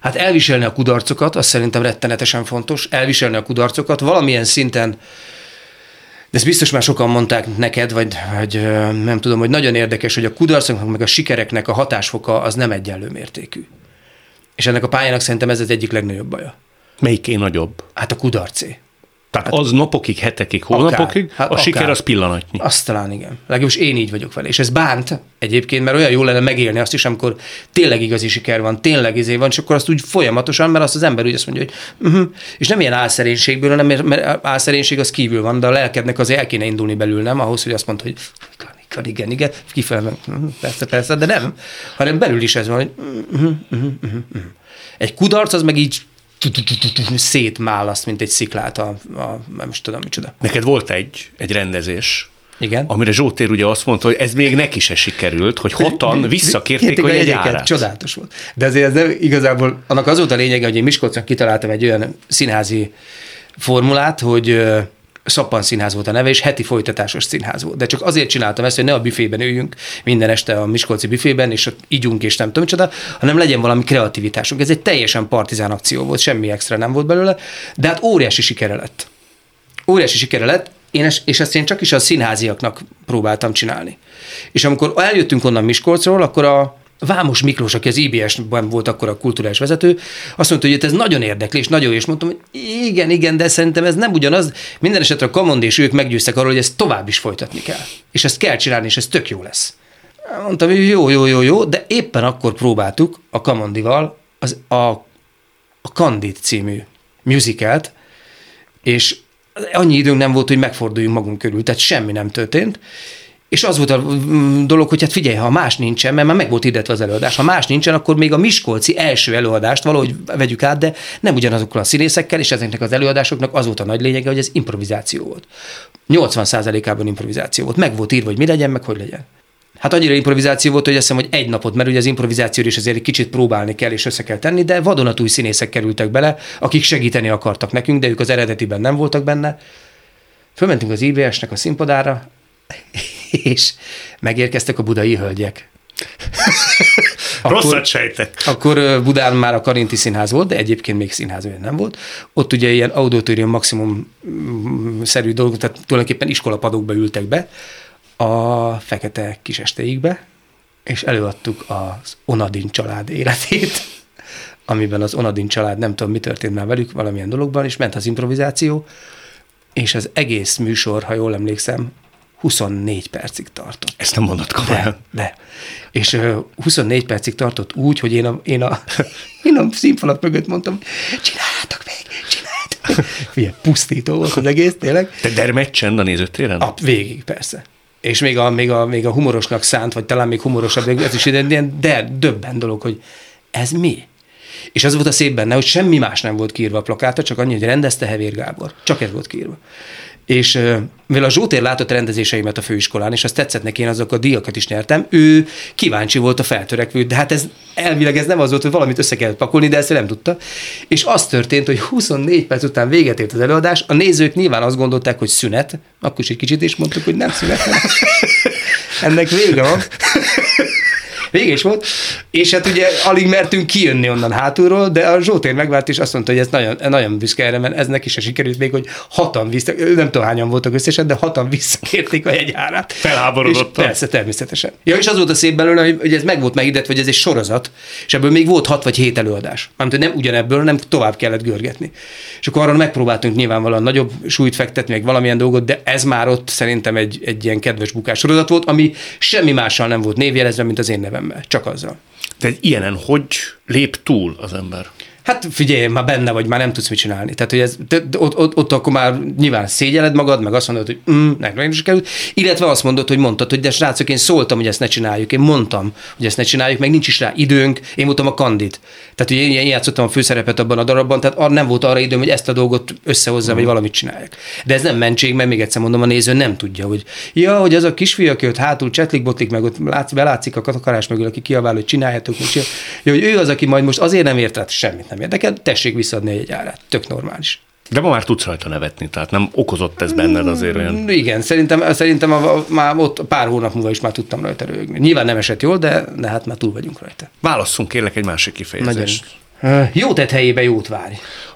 Hát elviselni a kudarcokat, az szerintem rettenetesen fontos, elviselni a kudarcokat, valamilyen szinten, de ezt biztos már sokan mondták neked, vagy, vagy nem tudom, hogy nagyon érdekes, hogy a kudarcoknak meg a sikereknek a hatásfoka az nem egyenlő mértékű. És ennek a pályának szerintem ez az egyik legnagyobb baja. Melyiké nagyobb? Hát a kudarcé. Tehát az napokig, hetekig, hónapokig, hát a siker akár. az pillanatnyi. Azt talán igen. Legalábbis én így vagyok vele. És ez bánt egyébként, mert olyan jó lenne megélni azt is, amikor tényleg igazi siker van, tényleg izé van, és akkor azt úgy folyamatosan, mert azt az ember úgy azt mondja, hogy uh-huh. és nem ilyen álszerénységből, hanem mert, álszerénység az kívül van, de a lelkednek azért el kéne indulni belül, nem? Ahhoz, hogy azt mondta, hogy igen, igen, igen, kifele, mhm, persze, persze, de nem, hanem belül is ez van, hogy uh-huh, uh-huh, uh-huh. egy kudarc az meg így szétmálaszt, mint egy sziklát a, a nem is tudom micsoda. Neked volt egy, egy rendezés, Igen. amire Zsótér ugye azt mondta, hogy ez még neki se sikerült, hogy hotan visszakérték Kérték a jegyeket, Csodálatos volt. De azért ez nem, igazából annak az volt a lényege, hogy én Miskolcnak kitaláltam egy olyan színházi formulát, hogy ö, Szappan Színház volt a neve, és heti folytatásos színház volt. De csak azért csináltam ezt, hogy ne a büfében üljünk minden este a Miskolci büfében, és ott ígyunk, és nem tudom micsoda, hanem legyen valami kreativitásunk. Ez egy teljesen partizán akció volt, semmi extra nem volt belőle, de hát óriási sikere lett. Óriási sikere lett, én es, és ezt én csak is a színháziaknak próbáltam csinálni. És amikor eljöttünk onnan Miskolcról, akkor a Vámos Miklós, aki az IBS-ben volt akkor a kulturális vezető, azt mondta, hogy ez nagyon érdekli, és nagyon jó, és mondtam, hogy igen, igen, de szerintem ez nem ugyanaz. Minden esetre a Kamond és ők meggyőztek arról, hogy ezt tovább is folytatni kell. És ezt kell csinálni, és ez tök jó lesz. Mondtam, hogy jó, jó, jó, jó, de éppen akkor próbáltuk a Kamondival az, a, a Candid című musicalt, és annyi időnk nem volt, hogy megforduljunk magunk körül, tehát semmi nem történt. És az volt a mm, dolog, hogy hát figyelj, ha más nincsen, mert már meg volt hirdetve az előadás, ha más nincsen, akkor még a Miskolci első előadást valahogy vegyük át, de nem ugyanazokkal a színészekkel, és ezeknek az előadásoknak az volt a nagy lényege, hogy ez improvizáció volt. 80%-ában improvizáció volt. Meg volt írva, hogy mi legyen, meg hogy legyen. Hát annyira improvizáció volt, hogy azt hiszem, hogy egy napot, mert ugye az improvizációra is azért egy kicsit próbálni kell és össze kell tenni, de vadonatúj színészek kerültek bele, akik segíteni akartak nekünk, de ők az eredetiben nem voltak benne. Fölmentünk az IBS-nek a színpadára, és megérkeztek a budai hölgyek. Rosszat sejtek. Akkor Budán már a Karinti Színház volt, de egyébként még színház olyan nem volt. Ott ugye ilyen auditorium maximum mm, szerű dolgok, tehát tulajdonképpen iskolapadokba ültek be, a fekete kisesteikbe, és előadtuk az Onadin család életét, amiben az Onadin család, nem tudom, mi történt már velük, valamilyen dologban, és ment az improvizáció, és az egész műsor, ha jól emlékszem, 24 percig tartott. Ezt nem mondod komolyan. De, de. És ö, 24 percig tartott úgy, hogy én a, én a, én a színfalak mögött mondtam, csináljátok még, csináljátok még. Figyelj, pusztító volt az egész, tényleg. Te dermed csend a nézőtéren? A, végig, persze. És még a, még, a, még a humorosnak szánt, vagy talán még humorosabb, ez is ilyen de döbben dolog, hogy ez mi? És az volt a szép benne, hogy semmi más nem volt kiírva a plakáta, csak annyi, hogy rendezte Hevér Gábor. Csak ez volt kiírva. És mivel a Zsótér látott rendezéseimet a főiskolán, és azt tetszett neki, én azok a díjakat is nyertem, ő kíváncsi volt a feltörekvő, de hát ez elvileg ez nem az volt, hogy valamit össze kellett pakolni, de ezt nem tudta. És az történt, hogy 24 perc után véget ért az előadás, a nézők nyilván azt gondolták, hogy szünet, akkor is egy kicsit is mondtuk, hogy nem szünet. Ennek vége van. Vége is volt, és hát ugye alig mertünk kijönni onnan hátulról, de a Zsótér megvált, és azt mondta, hogy ez nagyon, nagyon büszke erre, mert ez neki se sikerült még, hogy hatan vissza, nem tudom hányan voltak összesen, de hatan visszakérték a jegyárát. Felháborodottan. És Persze, természetesen. Ja, és az volt a szép belőle, hogy- hogy ez meg volt meghirdetve, hogy ez egy sorozat, és ebből még volt hat vagy hét előadás. Mármint, hogy nem ugyanebből, hanem tovább kellett görgetni. És akkor arra megpróbáltunk nyilvánvalóan nagyobb súlyt fektetni, meg valamilyen dolgot, de ez már ott szerintem egy, egy ilyen kedves bukás sorozat volt, ami semmi mással nem volt névjelezve, mint az én nevemmel. Csak azzal. Egy ilyenen hogy lép túl az ember? Hát figyelj, már benne vagy, már nem tudsz mit csinálni. Tehát, hogy ez, de ott, ott, ott, akkor már nyilván szégyeled magad, meg azt mondod, hogy mm, nekem is került, illetve azt mondod, hogy mondtad, hogy de srácok, én szóltam, hogy ezt ne csináljuk, én mondtam, hogy ezt ne csináljuk, meg nincs is rá időnk, én voltam a kandid. Tehát, hogy én, én játszottam a főszerepet abban a darabban, tehát nem volt arra időm, hogy ezt a dolgot összehozzam, vagy valamit csináljak. De ez nem mentség, mert még egyszer mondom, a néző nem tudja, hogy ja, hogy az a kisfiú, aki ott hátul csetlik, botlik, meg ott látsz, belátszik a katakarás mögül, aki kiabál, hogy csináljátok, csinál. Ja, hogy ő az, aki majd most azért nem ért, tehát semmit nem érdekel, tessék visszaadni egy árát. Tök normális. De ma már tudsz rajta nevetni, tehát nem okozott ez benned azért olyan. Igen, szerintem, szerintem a, a, már ott pár hónap múlva is már tudtam rajta rögni. Nyilván nem esett jól, de, de hát már túl vagyunk rajta. Válasszunk kérlek egy másik kifejezést. Nagyon. Jó tett helyébe jót várj.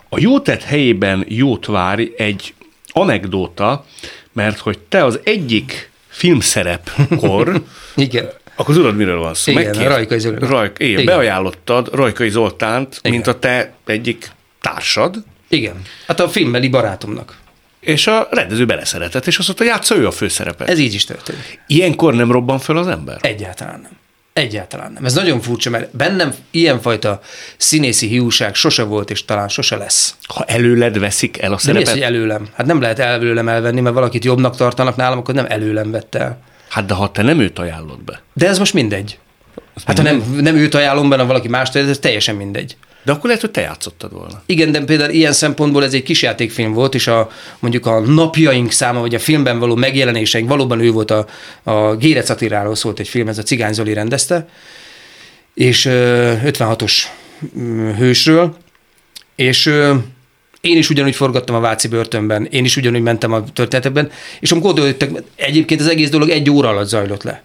A jó tett helyében jót várj egy anekdóta, mert hogy te az egyik filmszerepkor, Igen. Akkor tudod, miről van szó. Igen, Megkér- Rajkai Zoli. Rajk, igen, Igen. beajánlottad Rajkai Zoltánt, Igen. mint a te egyik társad, Igen. Hát a filmbeli barátomnak. és a rendező beleszeretett, és azt mondta, játsza ő a főszerepet. Ez... Ez így is történik. Ilyenkor nem robban föl az ember? Egyáltalán nem. Egyáltalán nem. Ez nagyon furcsa, mert bennem ilyenfajta színészi hiúság sose volt, és talán sose lesz. Ha előled veszik el a szerepet, az, hogy előlem? Hát nem lehet előlem elvenni, mert valakit jobbnak tartanak nálam, akkor nem előlem vette el. Hát de ha te nem őt ajánlod be, De ez most mindegy. Hát ha nem, nem őt ajánlom be, hanem valaki mást, ez teljesen mindegy. de akkor lehet, hogy te játszottad volna. Igen, de például ilyen szempontból ez egy kisjátékfilm volt, és a, mondjuk a napjaink száma, vagy a filmben való megjelenéseink, valóban ő volt a, a Gérec Attiláról szólt egy film, ez a Cigány Zoli rendezte, és ö, 56-os mm, hősről, és ö, én is ugyanúgy forgattam a Váci börtönben, én is ugyanúgy mentem a történetekben, és amikor odajöttek, egyébként az egész dolog egy óra alatt zajlott le.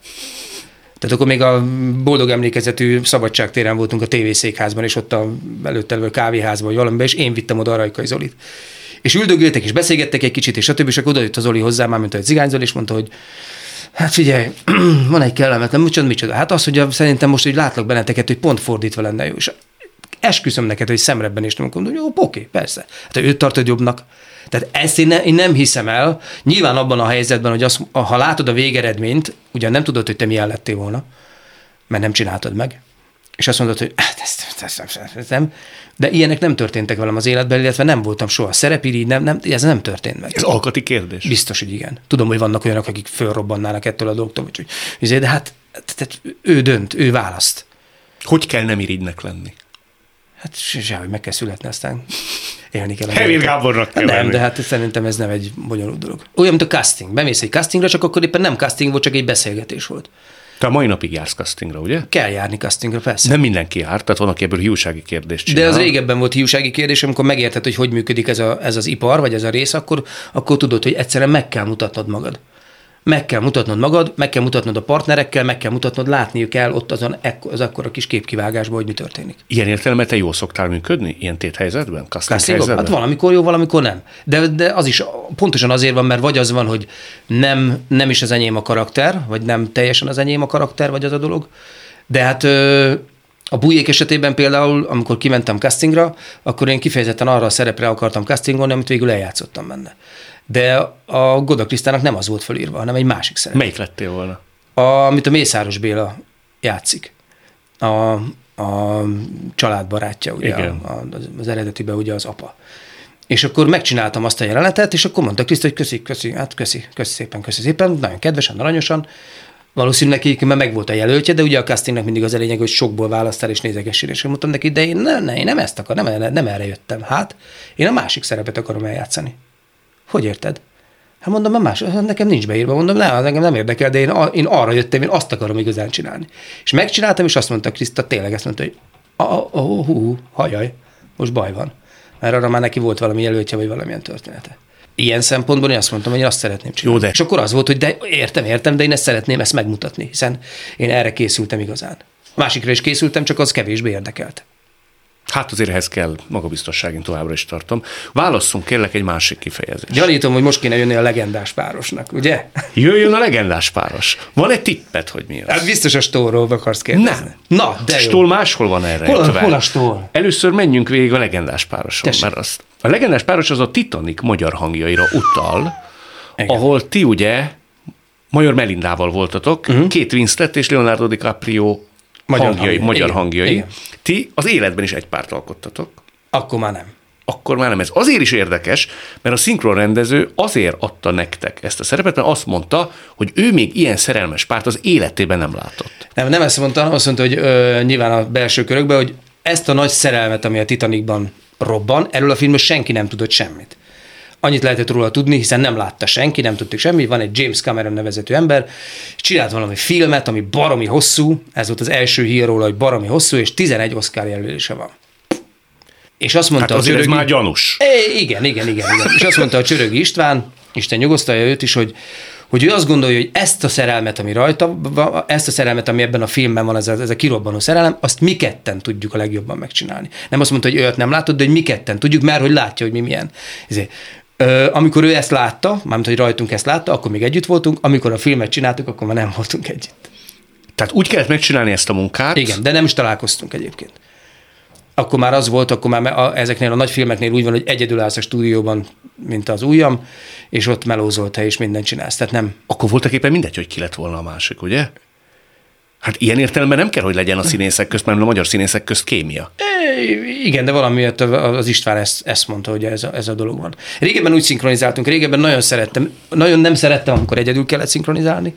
Tehát akkor még a boldog emlékezetű szabadságtéren voltunk a tévészékházban, és ott a előtte levő kávéházban, vagy valamiben, és én vittem oda a Rajkai Zolit. És üldögéltek, és beszélgettek egy kicsit, és többi, és akkor odajött az Zoli hozzám, már mint egy Zigány Zoli, és mondta, hogy Hát figyelj, van egy kellemetlen, micsoda, micsoda. Hát az, hogy szerintem most, hogy látlak benneteket, hogy pont fordítva lenne jó. És esküszöm neked, hogy szemrebben is nem mondom, jó, oké, persze. Hát őt tartod jobbnak. Tehát ezt én, ne, én nem hiszem el. Nyilván abban a helyzetben, hogy azt, ha látod a végeredményt, ugyan nem tudod, hogy te milyen lettél volna, mert nem csináltad meg, és azt mondod, hogy hát ezt, ezt, ezt, ezt, ezt nem, de ilyenek nem történtek velem az életben, illetve nem voltam soha szerepirigy, nem, nem, ez nem történt meg. Ez alkati kérdés. Biztos, hogy igen. Tudom, hogy vannak olyanok, akik fölrobbannának ettől a dolgtól, úgyhogy, izé, de hát tehát ő dönt, ő választ. Hogy kell nem irigynek lenni? Hát se- sehogy meg kell születni, aztán élni kell. dolgokkal. Gábornak kell Nem, lenni. de hát szerintem ez nem egy bonyolult dolog. Olyan, mint a casting. Bemész egy castingra, csak akkor éppen nem casting volt, csak egy beszélgetés volt. Te a mai napig jársz castingra, ugye? Kell járni castingra, persze. Nem mindenki jár, tehát van, aki ebből hiúsági kérdést De csinál. az régebben volt hiúsági kérdés, amikor megérted, hogy hogy működik ez, a, ez az ipar, vagy ez a rész, akkor, akkor tudod, hogy egyszerűen meg kell mutatnod magad. Meg kell mutatnod magad, meg kell mutatnod a partnerekkel, meg kell mutatnod, látniuk kell ott azon az akkora kis képkivágásban, hogy mi történik. Ilyen értelemben te jól szoktál működni? Ilyen téthelyzetben? Casting Castingok? Hát helyzetben? valamikor jó, valamikor nem. De, de az is pontosan azért van, mert vagy az van, hogy nem, nem is az enyém a karakter, vagy nem teljesen az enyém a karakter, vagy az a dolog. De hát a bujék esetében például, amikor kimentem castingra, akkor én kifejezetten arra a szerepre akartam castingolni, amit végül eljátszottam benne. De a Goda Krisztának nem az volt fölírva, hanem egy másik szerep. Melyik lettél volna? A, amit a Mészáros Béla játszik. A, a családbarátja, ugye, Igen. a, az eredetiben ugye az apa. És akkor megcsináltam azt a jelenetet, és akkor mondta Kriszta, hogy köszi, köszi, hát köszi, köszi szépen, köszi szépen, nagyon kedvesen, aranyosan. Valószínűleg neki mert meg volt a jelöltje, de ugye a castingnak mindig az a lényeg, hogy sokból választál és nézegessél, és mondtam neki, de én, ne, ne, én nem ezt akar, nem, nem erre jöttem. Hát, én a másik szerepet akarom eljátszani. Hogy érted? Hát mondom, a más, nekem nincs beírva, mondom, nem, nekem nem érdekel, de én, én arra jöttem, én azt akarom igazán csinálni. És megcsináltam, és azt mondta Kriszta, tényleg azt mondta, hogy a, hú, hú, hajaj, most baj van. Mert arra már neki volt valami jelöltje, vagy valamilyen története. Ilyen szempontból én azt mondtam, hogy én azt szeretném csinálni. Jó, de- És akkor az volt, hogy de értem, értem, de én ezt szeretném ezt megmutatni, hiszen én erre készültem igazán. A másikra is készültem, csak az kevésbé érdekelt. Hát azért ehhez kell magabiztosság, én továbbra is tartom. Válasszunk kérlek egy másik kifejezést. Gyanítom, hogy most kéne jönni a legendás párosnak, ugye? Jöjjön a legendás páros. Van egy tippet, hogy mi az? Hát biztos a stórról akarsz kérdezni. Nem. Na, de jó. Stól máshol van erre. Hol a- hol a stól? Először menjünk végig a legendás pároson, Tessék. mert az, a legendás páros az a Titanic magyar hangjaira utal, Igen. ahol ti ugye Major Melindával voltatok, uh-huh. két Winslet és Leonardo DiCaprio Magyar hangjai, hangjai. magyar Igen. hangjai. Igen. Ti az életben is egy párt alkottatok. Akkor már nem. Akkor már nem ez. Azért is érdekes, mert a szinkronrendező azért adta nektek ezt a szerepet, mert azt mondta, hogy ő még ilyen szerelmes párt az életében nem látott. Nem, nem ezt mondta, hanem azt mondta, hogy ö, nyilván a belső körökben, hogy ezt a nagy szerelmet, ami a Titanicban robban, erről a filmről senki nem tudott semmit. Annyit lehetett róla tudni, hiszen nem látta senki, nem tudtuk semmit. Van egy James Cameron nevezetű ember, és csinált valami filmet, ami baromi hosszú, ez volt az első hír róla, hogy baromi hosszú, és 11 Oscar jelölése van. És azt mondta Hát a Csörögi- már gyanús. É, igen, igen, igen, igen. És azt mondta a Csörögi István, Isten nyugosztalja őt is, hogy, hogy ő azt gondolja, hogy ezt a szerelmet, ami rajta, ezt a szerelmet, ami ebben a filmben van, ez a, ez a kirobbanó szerelem, azt mi ketten tudjuk a legjobban megcsinálni. Nem azt mondta, hogy őt nem látod, de hogy mi ketten tudjuk, mert hogy látja, hogy mi milyen. Ezért, Ö, amikor ő ezt látta, mármint, hogy rajtunk ezt látta, akkor még együtt voltunk, amikor a filmet csináltuk, akkor már nem voltunk együtt. Tehát úgy kellett megcsinálni ezt a munkát, Igen, de nem is találkoztunk egyébként. Akkor már az volt, akkor már a, ezeknél a nagy filmeknél úgy van, hogy egyedül állsz a stúdióban, mint az ujjam, és ott melózol te, és mindent csinálsz. Tehát nem. akkor voltak éppen mindegy, hogy ki lett volna a másik, ugye? Hát ilyen értelemben nem kell, hogy legyen a színészek közt, mert a magyar színészek közt kémia. É, Igen, de valamiért az István ezt, ezt mondta, hogy ez a, ez a dolog van. Régebben úgy szinkronizáltunk, régebben nagyon szerettem, nagyon nem szerettem, amikor egyedül kellett szinkronizálni.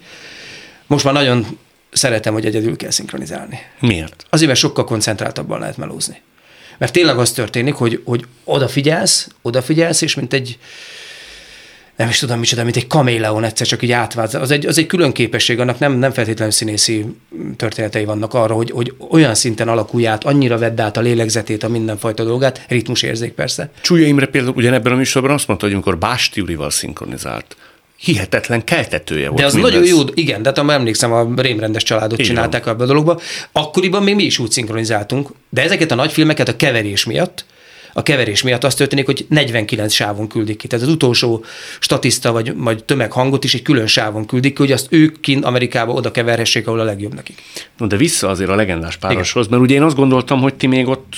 Most már nagyon szeretem, hogy egyedül kell szinkronizálni. Miért? Azért, mert sokkal koncentráltabban lehet melózni. Mert tényleg az történik, hogy, hogy odafigyelsz, odafigyelsz, és mint egy, nem is tudom micsoda, mint egy kaméleon egyszer csak így átvált. Az egy, az egy külön képesség, annak nem, nem feltétlenül színészi történetei vannak arra, hogy, hogy olyan szinten alakulj át, annyira vedd át a lélegzetét, a mindenfajta dolgát, ritmusérzék persze. Csúlya Imre például ugyanebben a műsorban azt mondta, hogy amikor Básti Urival szinkronizált, hihetetlen keltetője volt De az mindez. nagyon jó, igen, de hát már emlékszem, a rémrendes családot Így csinálták abban a dologba. Akkoriban még mi is úgy szinkronizáltunk, de ezeket a nagy filmeket a keverés miatt, a keverés miatt az történik, hogy 49 sávon küldik ki. Tehát az utolsó statiszta vagy, vagy tömeghangot is egy külön sávon küldik ki, hogy azt ők kint Amerikába oda keverhessék, ahol a legjobb nekik. No, de vissza azért a legendás pároshoz, mert ugye én azt gondoltam, hogy ti még ott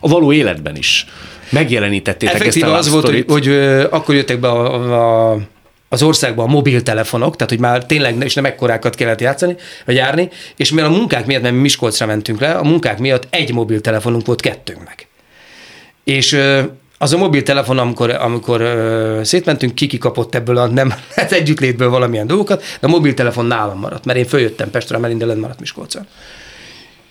a való életben is megjelenítettétek Effektíve ezt a az volt, hogy, hogy akkor jöttek be a, a, az országba a mobiltelefonok, tehát hogy már tényleg és nem ekkorákat kellett játszani, vagy járni, és mivel a munkák miatt, mert mi Miskolcra mentünk le, a munkák miatt egy mobiltelefonunk volt kettőnknek. És az a mobiltelefon, amikor, amikor ö, szétmentünk, kiki kapott ebből a nem hát együttlétből valamilyen dolgokat, de a mobiltelefon nálam maradt, mert én följöttem Pestre, mert innen maradt Miskolcon.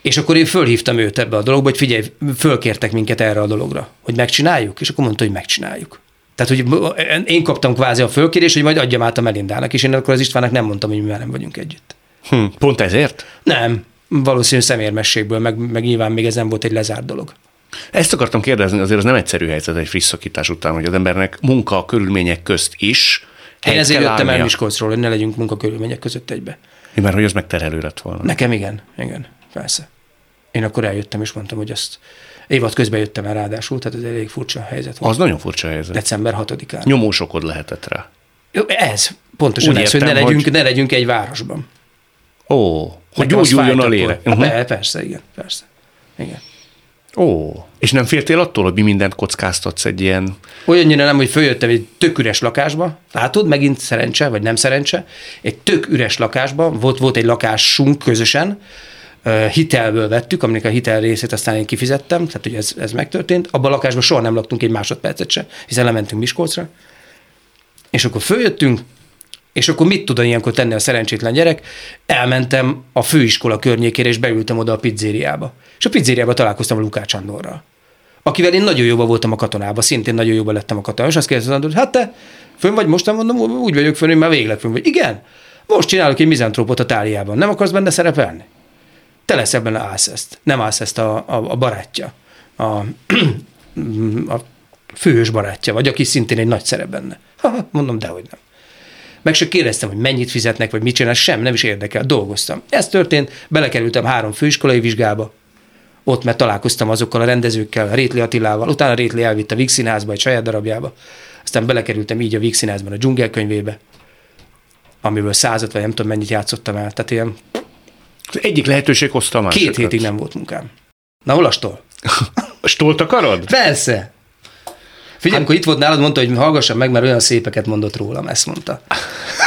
És akkor én fölhívtam őt ebbe a dologba, hogy figyelj, fölkértek minket erre a dologra, hogy megcsináljuk, és akkor mondta, hogy megcsináljuk. Tehát, hogy én kaptam kvázi a fölkérést, hogy majd adjam át a Melindának, és én akkor az Istvánnak nem mondtam, hogy mi már nem vagyunk együtt. Hm, pont ezért? Nem, valószínűleg szemérmességből, meg, meg nyilván még ez nem volt egy lezárt dolog. Ezt akartam kérdezni, azért az nem egyszerű helyzet egy friss szakítás után, hogy az embernek munka körülmények közt is Én ezért jöttem el. Miskolcról, hogy ne legyünk munkakörülmények között egybe. Mert hogy az megterhelő lett volna. Nekem igen, igen, persze. Én akkor eljöttem, és mondtam, hogy azt évad közben jöttem el ráadásul, tehát ez elég furcsa helyzet volt. Az nagyon furcsa helyzet. December 6-án. Nyomósokod lehetett rá. Ez, pontosan Úgy ez, hogy ne, értem, legyünk, hogy- ne legyünk egy városban. Ó, hogy gyógyuljon a lélek. Uh-huh. Persze, igen, persze. Igen. Ó, és nem féltél attól, hogy mi mindent kockáztatsz egy ilyen... Olyannyira nem, hogy följöttem egy tök üres lakásba, látod, megint szerencse, vagy nem szerencse, egy tök üres lakásba, volt, volt egy lakásunk közösen, hitelből vettük, aminek a hitel részét aztán én kifizettem, tehát hogy ez, ez megtörtént. Abban a lakásban soha nem laktunk egy másodpercet se, hiszen lementünk Miskolcra. És akkor följöttünk, és akkor mit tud ilyenkor tenni a szerencsétlen gyerek? Elmentem a főiskola környékére, és beültem oda a pizzériába. És a pizzériába találkoztam a Lukács Andorral akivel én nagyon jobban voltam a katonában, szintén nagyon jobban lettem a katonában, és azt kérdezte, hogy hát te fönn vagy, most nem mondom, úgy vagyok fönn, hogy már végleg fönn vagy. Igen, most csinálok egy mizantrópot a táliában, nem akarsz benne szerepelni? Te lesz ebben állsz ezt, nem állsz ezt a, a, a barátja, a, a főhős barátja, vagy aki szintén egy nagy szerep benne. Ha, mondom, dehogy nem. Meg se kérdeztem, hogy mennyit fizetnek, vagy mit csinál, sem, nem is érdekel, dolgoztam. Ez történt, belekerültem három főiskolai vizsgába, ott, mert találkoztam azokkal a rendezőkkel, Rétli Attilával, utána Rétli elvitt a Víg Színházba, egy saját darabjába, aztán belekerültem így a Víg Színházban a dzsungelkönyvébe, amiből százat, vagy nem tudom mennyit játszottam el. Tehát ilyen Az egyik lehetőség hozta a másikat. két hétig nem volt munkám. Na hol a stol? A stolt akarod? Persze! Figyelj, amikor itt volt nálad, mondta, hogy hallgassam meg, mert olyan szépeket mondott rólam, ezt mondta.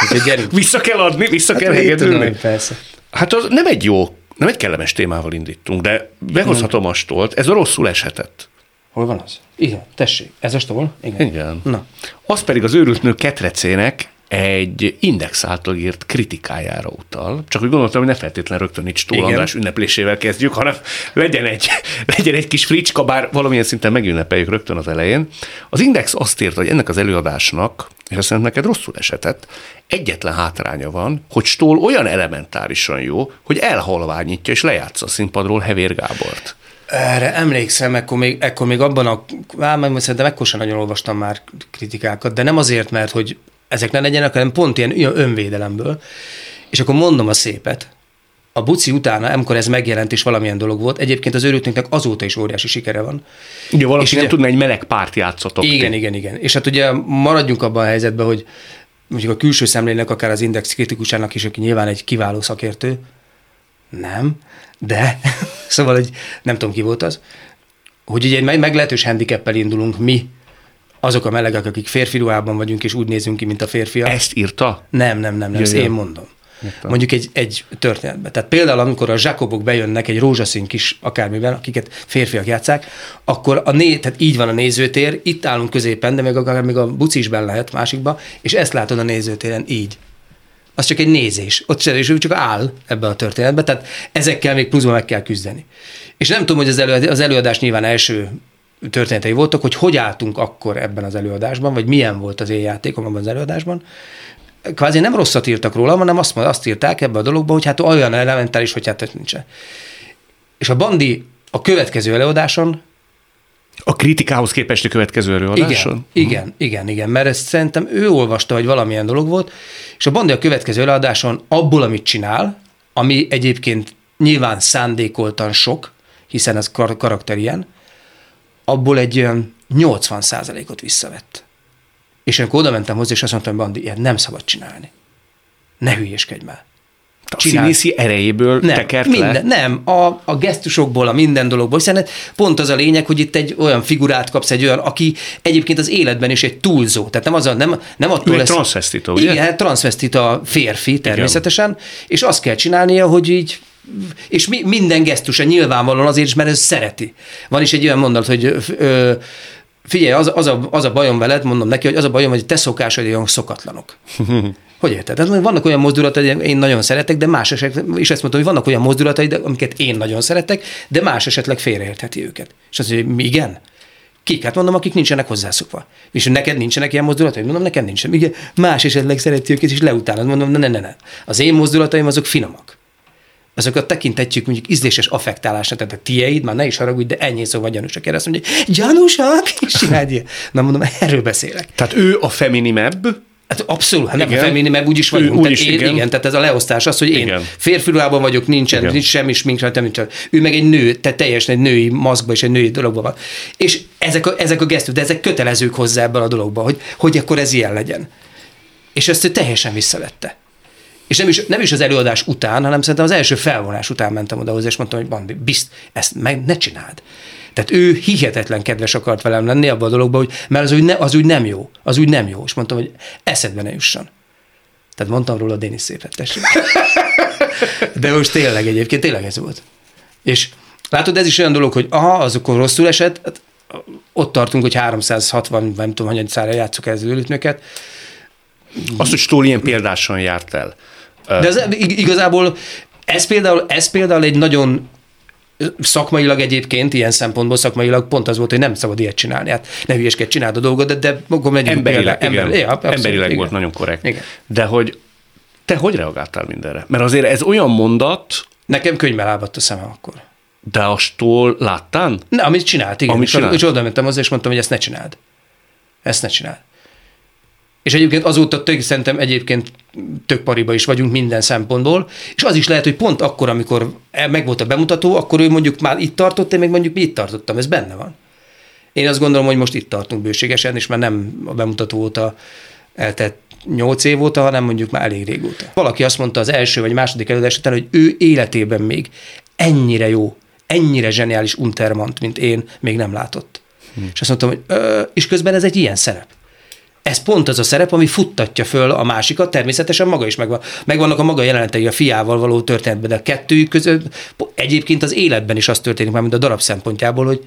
Úgyhogy gyerünk. Vissza kell adni, vissza kell Hát, tudom, hegedülni. persze. Hát az nem egy jó, nem egy kellemes témával indítunk, de behozhatom a stolt, ez a rosszul eshetett. Hol van az? Igen, tessék. Ez a stol? Igen. Igen. Na. Az pedig az őrült nő ketrecének egy index által írt kritikájára utal. Csak úgy gondoltam, hogy ne feltétlenül rögtön itt. András ünneplésével kezdjük, hanem legyen egy, legyen egy kis fricska, bár valamilyen szinten megünnepeljük rögtön az elején. Az index azt írta, hogy ennek az előadásnak, és azt neked rosszul esetett, egyetlen hátránya van, hogy Stól olyan elementárisan jó, hogy elhalványítja és lejátsza a színpadról Hevér Gábort. Erre emlékszem, ekkor még, ekkor még abban a, már majd szerintem ekkor sem nagyon olvastam már kritikákat, de nem azért, mert hogy ezek ne legyenek, hanem pont ilyen, önvédelemből. És akkor mondom a szépet. A buci utána, amikor ez megjelent és valamilyen dolog volt, egyébként az őrültünknek azóta is óriási sikere van. Ugye valaki És nem ugye- tudna egy meleg párt játszotok. Igen, igen, igen. És hát ugye maradjunk abban a helyzetben, hogy mondjuk a külső szemlének, akár az Index kritikusának is, aki nyilván egy kiváló szakértő, nem, de szóval, hogy nem tudom ki volt az, hogy ugye egy meg- meglehetős handicappel indulunk mi, azok a melegek, akik férfi ruhában vagyunk, és úgy nézünk ki, mint a férfiak. Ezt írta? Nem, nem, nem, nem, ezt én mondom. Mondjuk egy, egy történetben. Tehát például, amikor a zsákobok bejönnek egy rózsaszín kis akármivel, akiket férfiak játszák, akkor a né, tehát így van a nézőtér, itt állunk középen, de még akár még a buci is benne lehet másikba, és ezt látod a nézőtéren így. Az csak egy nézés. Ott se, és ő csak áll ebbe a történetbe, tehát ezekkel még pluszban meg kell küzdeni. És nem tudom, hogy az, elő, az előadás nyilván első történetei voltak, hogy hogy álltunk akkor ebben az előadásban, vagy milyen volt az én játékom abban az előadásban. Kvázi nem rosszat írtak róla, hanem azt, azt írták ebbe a dologba, hogy hát olyan elementális, hogy hát nincsen. És a Bandi a következő előadáson A kritikához képest a következő előadáson? igen, igen, igen, igen, mert ezt szerintem ő olvasta, hogy valamilyen dolog volt, és a Bandi a következő előadáson abból, amit csinál, ami egyébként nyilván szándékoltan sok, hiszen ez kar- karakter ilyen, abból egy olyan 80 ot visszavett. És amikor oda mentem hozzá, és azt mondtam, hogy Bandi, ilyet nem szabad csinálni. Ne hülyéskedj már. A színészi erejéből Nem, tekert minden, le? nem, a, a gesztusokból, a minden dologból, hiszen pont az a lényeg, hogy itt egy olyan figurát kapsz, egy olyan, aki egyébként az életben is egy túlzó. Tehát nem, az a, nem, nem attól Ő lesz... transvestita, ugye? Igen, hát transvestita férfi természetesen, Igen. és azt kell csinálnia, hogy így és mi, minden gesztusa nyilvánvalóan azért is, mert ez szereti. Van is egy olyan mondat, hogy ö, figyelj, az, az, a, az a bajom veled, mondom neki, hogy az a bajom, hogy te szokásaid olyan szokatlanok. Hogy érted? Tehát vannak olyan mozdulataid, én nagyon szeretek, de más esetleg, és ezt mondtam, hogy vannak olyan mozdulataid, amiket én nagyon szeretek, de más esetleg félreértheti őket. És azt mondja, hogy igen. Kik? Hát mondom, akik nincsenek hozzászokva. És neked nincsenek ilyen mozdulataid? Mondom, nekem nincsen. Igen, más esetleg szereti őket, és leutálod. Mondom, ne, ne, ne, ne. Az én mozdulataim azok finomak. Azokat tekintetjük mondjuk ízléses affektálásnak, tehát a tieid, már ne is haragudj, de ennyi szó vagy gyanúsak. Erre azt mondja, gyanúsak? És csináld ilyen. Na mondom, erről beszélek. Tehát ő a feminimebb, Hát abszolút, hát nem Igen. a femini, meg úgy is Ő vagyunk. úgy tehát is, én, igen. igen. tehát ez a leosztás az, hogy én Igen. férfi ruhában vagyok, nincsen, Igen. nincs semmi smink rajta, nincsen. Ő meg egy nő, tehát teljesen egy női maszkba és egy női dologban van. És ezek a, ezek a gesztus, de ezek kötelezők hozzá ebben a dologban, hogy, hogy akkor ez ilyen legyen. És ezt ő teljesen visszavette. És nem is, nem is az előadás után, hanem szerintem az első felvonás után mentem oda hozzá, és mondtam, hogy Bandi, bizt, ezt meg ne csináld. Tehát ő hihetetlen kedves akart velem lenni abban a dologban, hogy, mert az úgy, ne, az úgy nem jó, az úgy nem jó. És mondtam, hogy eszedbe ne jusson. Tehát mondtam róla Dénis szépet, tessék. De most tényleg egyébként tényleg ez volt. És látod, ez is olyan dolog, hogy aha, az akkor rosszul esett, hát ott tartunk, hogy 360, nem tudom, hanyadik szára játszuk el az őlítnöket, azt, hogy Stól ilyen példásan járt el. De ez ig- igazából ez például, ez például egy nagyon szakmailag egyébként, ilyen szempontból szakmailag pont az volt, hogy nem szabad ilyet csinálni. Hát ne hülyeskedj, csináld a dolgot, de, de akkor megyünk Emberileg, például. igen. Ember, ja, abszolút, Emberileg igen. volt nagyon korrekt. Igen. De hogy te hogy reagáltál mindenre? Mert azért ez olyan mondat, Nekem könyvbe lábadt a szemem akkor. de astól láttál? Ne, amit csinált, igen. Amit és, csinált? és oda mentem hozzá, és mondtam, hogy ezt ne csináld. Ezt ne csináld. És egyébként azóta tök, szerintem egyébként tök pariba is vagyunk minden szempontból, és az is lehet, hogy pont akkor, amikor meg volt a bemutató, akkor ő mondjuk már itt tartott, én meg mondjuk mi itt tartottam, ez benne van. Én azt gondolom, hogy most itt tartunk bőségesen, és már nem a bemutató óta eltett nyolc év óta, hanem mondjuk már elég régóta. Valaki azt mondta az első vagy második előadás után, hogy ő életében még ennyire jó, ennyire zseniális Untermant, mint én, még nem látott. Hmm. És azt mondtam, hogy ö, és közben ez egy ilyen szerep. Ez pont az a szerep, ami futtatja föl a másikat, természetesen maga is megvan. Megvannak a maga jelenetei a fiával való történetben, de a kettőjük között egyébként az életben is az történik már, mint a darab szempontjából, hogy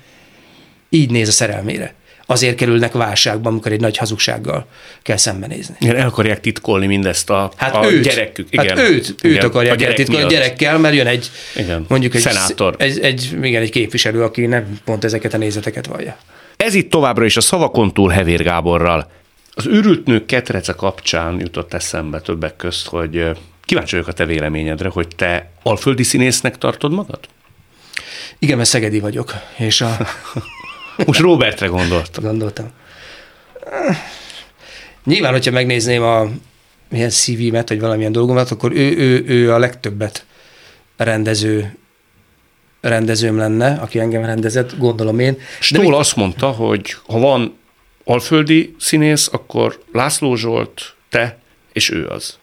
így néz a szerelmére. Azért kerülnek válságba, amikor egy nagy hazugsággal kell szembenézni. Igen, el akarják titkolni mindezt a, Hát a őt, gyerekük. Igen. Hát őt, őt Igen, akarják a gyerek eltitkolni a miatt. gyerekkel, mert jön egy, Igen. mondjuk egy, Szenátor. Egy, egy, igen, egy képviselő, aki nem pont ezeket a nézeteket vallja. Ez itt továbbra is a szavakon túl Hevér Gáborral. Az őrült nők ketrece kapcsán jutott eszembe többek közt, hogy kíváncsi vagyok a te véleményedre, hogy te alföldi színésznek tartod magad? Igen, mert szegedi vagyok, és a, Most Robertre gondoltam. gondoltam. Nyilván, hogyha megnézném a milyen CV-met, vagy valamilyen dolgomat, akkor ő, ő, ő a legtöbbet rendező rendezőm lenne, aki engem rendezett, gondolom én. De Stól azt mondta, hogy ha van alföldi színész, akkor László Zsolt, te és ő az.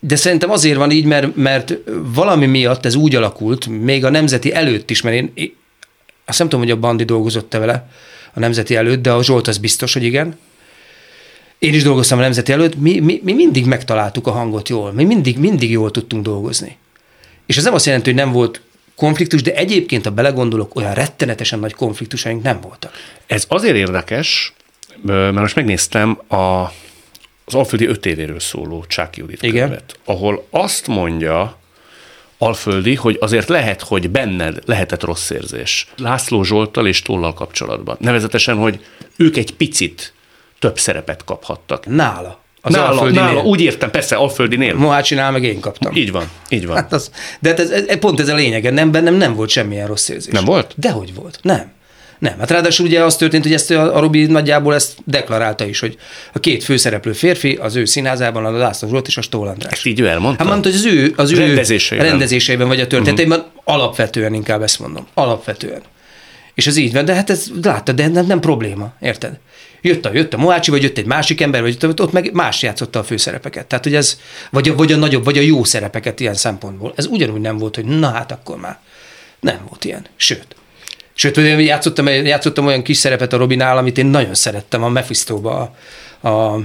De szerintem azért van így, mert, mert valami miatt ez úgy alakult, még a nemzeti előtt is, mert én, én azt nem tudom, hogy a Bandi dolgozott-e vele a nemzeti előtt, de a Zsolt az biztos, hogy igen. Én is dolgoztam a nemzeti előtt, mi, mi, mi mindig megtaláltuk a hangot jól, mi mindig, mindig jól tudtunk dolgozni. És ez nem azt jelenti, hogy nem volt konfliktus, de egyébként, ha belegondolok, olyan rettenetesen nagy konfliktusaink nem voltak. Ez azért érdekes, mert most megnéztem a, az Alföldi öt évéről szóló Csáki Judit Igen. könyvet, ahol azt mondja Alföldi, hogy azért lehet, hogy benned lehetett rossz érzés. László Zsolttal és Tollal kapcsolatban. Nevezetesen, hogy ők egy picit több szerepet kaphattak. Nála. Az nála, Alföldinél. nála, úgy értem, persze, Alföldinél. Mohácsinál meg én kaptam. Így van, így van. Hát az, de hát ez, ez, pont ez a lényege, nem, bennem nem volt semmilyen rossz érzés. Nem volt? Dehogy volt, nem. Nem, hát ráadásul ugye az történt, hogy ezt a, a Robi nagyjából ezt deklarálta is, hogy a két főszereplő férfi az ő színházában, a László Zsolt és a Stól András. Ezt így ő elmondta? Hát mondta, hogy az ő, az ő Rendezéseiben. rendezéseiben vagy a történeteiben, uh-huh. alapvetően inkább ezt mondom. Alapvetően. És az így van, de hát ez láttad, de nem, nem probléma, érted? Jött a, jött a Mohácsi, vagy jött egy másik ember, vagy jött, ott meg más játszotta a főszerepeket. Tehát, hogy ez, vagy a, vagy a nagyobb, vagy a jó szerepeket ilyen szempontból. Ez ugyanúgy nem volt, hogy na hát akkor már. Nem volt ilyen. Sőt. Sőt, én játszottam, játszottam olyan kis szerepet a Robinál, amit én nagyon szerettem, a Mephisto-ba, a, a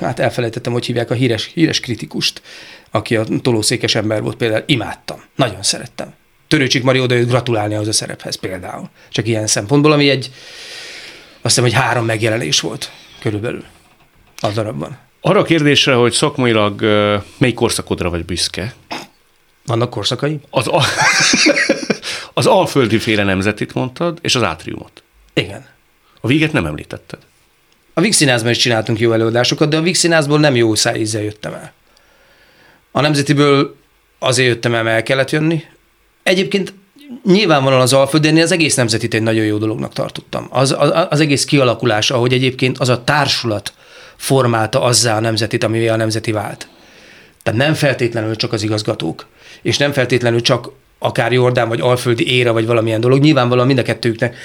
hát elfelejtettem, hogy hívják a híres, híres kritikust, aki a tolószékes ember volt például, imádtam, nagyon szerettem. Törőcsik Mari oda jött gratulálni ahhoz a szerephez például. Csak ilyen szempontból, ami egy, azt hiszem, hogy három megjelenés volt körülbelül a darabban. Arra a kérdésre, hogy szakmailag melyik korszakodra vagy büszke, Vannak korszakai? az, a, az alföldi féle nemzetit mondtad, és az átriumot. Igen. A véget nem említetted. A Vix Színházban is csináltunk jó előadásokat, de a Vix Színházból nem jó szájízzel jöttem el. A Nemzetiből azért jöttem el, mert el kellett jönni. Egyébként nyilvánvalóan az Alföldén az egész nemzetit egy nagyon jó dolognak tartottam. Az, az, az egész kialakulás, ahogy egyébként az a társulat formálta azzá a nemzetit, amivel a nemzeti vált. Tehát nem feltétlenül csak az igazgatók, és nem feltétlenül csak akár Jordán, vagy Alföldi éra, vagy valamilyen dolog. Nyilvánvalóan mind a kettőknek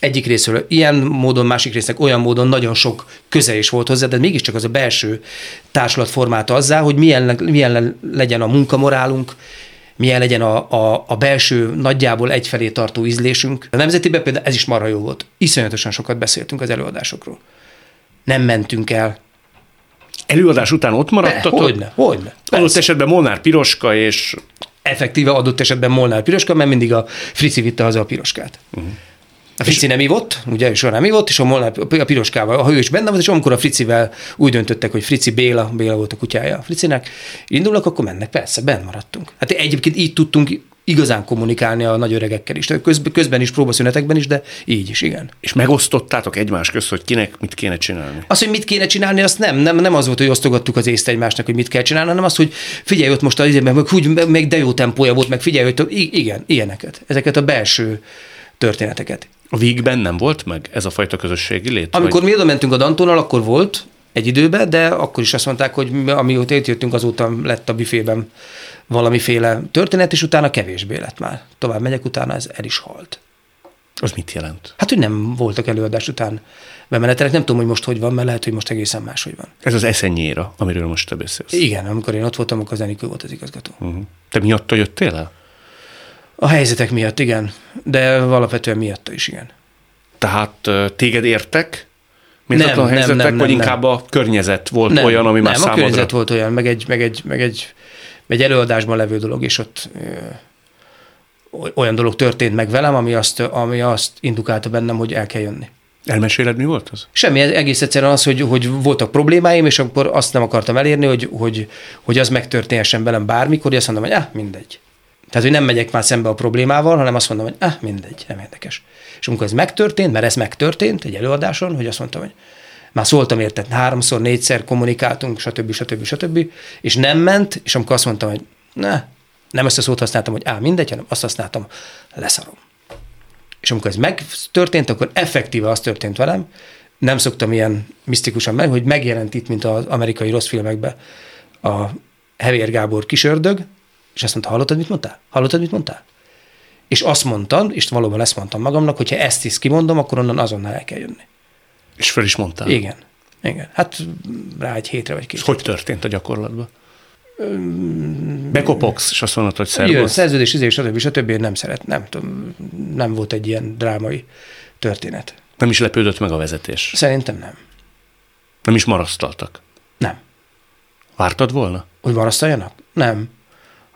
egyik részről ilyen módon, másik résznek olyan módon nagyon sok köze is volt hozzá, de mégiscsak az a belső társulat formálta azzá, hogy milyen, milyen legyen a munkamorálunk, milyen legyen a, a, a belső, nagyjából egyfelé tartó ízlésünk. A nemzetiben például ez is marha jó volt. Iszonyatosan sokat beszéltünk az előadásokról. Nem mentünk el. Előadás után ott maradtatok? Hogyne, hogyne. Adott esetben Molnár Piroska és effektíve adott esetben Molnár piroska, mert mindig a Frici vitte haza a piroskát. Uh-huh. A Frici nem ivott, ugye, soha nem ivott, és a Molnár a piroskával, ha ő is benne volt, és amikor a Fricivel úgy döntöttek, hogy Frici Béla, Béla volt a kutyája a Fricinek, indulnak, akkor mennek, persze, benn maradtunk. Hát egyébként így tudtunk igazán kommunikálni a nagy öregekkel is. Tehát Közben, közben is, próbaszünetekben is, de így is, igen. És megosztottátok egymás közt, hogy kinek mit kéne csinálni? Az, hogy mit kéne csinálni, azt nem, nem, nem az volt, hogy osztogattuk az észt egymásnak, hogy mit kell csinálni, hanem az, hogy figyelj ott most izében, meg úgy, meg de jó tempója volt, meg figyelj, hogy i- igen, ilyeneket. Ezeket a belső történeteket. A Vígben nem volt meg ez a fajta közösségi lét? Amikor Vagy mi oda mentünk a Dantonnal, akkor volt egy időben, de akkor is azt mondták, hogy mi- amióta itt jöttünk, azóta lett a büfében valamiféle történet, és utána kevésbé lett már. Tovább megyek, utána ez el is halt. az mit jelent? Hát, hogy nem voltak előadás után bemenetelek, nem tudom, hogy most hogy van, mert lehet, hogy most egészen máshogy van. Ez az eszenyéra, amiről most te beszélsz. Igen, amikor én ott voltam, akkor az Enikő volt az igazgató. Uh-huh. Te miatta jöttél el? A helyzetek miatt, igen, de alapvetően miatta is, igen. Tehát téged értek? Méltatlan Nem, nem, helyzetek, nem, nem, vagy nem. inkább a környezet volt Nem, olyan, ami már nem, a számodra... környezet volt olyan, meg egy, meg egy, meg egy, egy előadásban levő dolog, és ott ö, olyan dolog történt meg velem, ami azt, ami azt indukálta bennem, hogy el kell jönni. Elmeséled, mi volt az? Semmi, egész egyszerűen az, hogy, hogy voltak problémáim, és akkor azt nem akartam elérni, hogy, hogy, hogy az megtörténhessen velem bármikor, hogy azt mondom, hogy ah, mindegy. Tehát, hogy nem megyek már szembe a problémával, hanem azt mondom, hogy ah, mindegy, nem érdekes. És amikor ez megtörtént, mert ez megtörtént egy előadáson, hogy azt mondtam, hogy már szóltam érted, háromszor, négyszer kommunikáltunk, stb. stb. stb. És nem ment, és amikor azt mondtam, hogy ne, nem ezt a szót használtam, hogy á, mindegy, hanem azt használtam, leszarom. És amikor ez megtörtént, akkor effektíve az történt velem, nem szoktam ilyen misztikusan meg, hogy megjelent itt, mint az amerikai rossz filmekben a Hevér Gábor kisördög, és azt mondta, hallottad, mit mondtál? Hallottad, mit mondtál? És azt mondtam, és valóban ezt mondtam magamnak, hogy ha ezt is kimondom, akkor onnan azonnal el kell jönni. És fel is mondtál. Igen. Igen. Hát rá egy hétre vagy két. Ez hogy történt a gyakorlatban? Bekopogsz, és azt mondod, hogy Jön, szervusz. szerződés, izé, stb. stb. nem szeret, nem tudom, nem volt egy ilyen drámai történet. Nem is lepődött meg a vezetés. Szerintem nem. Nem is marasztaltak. Nem. Vártad volna? Hogy marasztaljanak? Nem.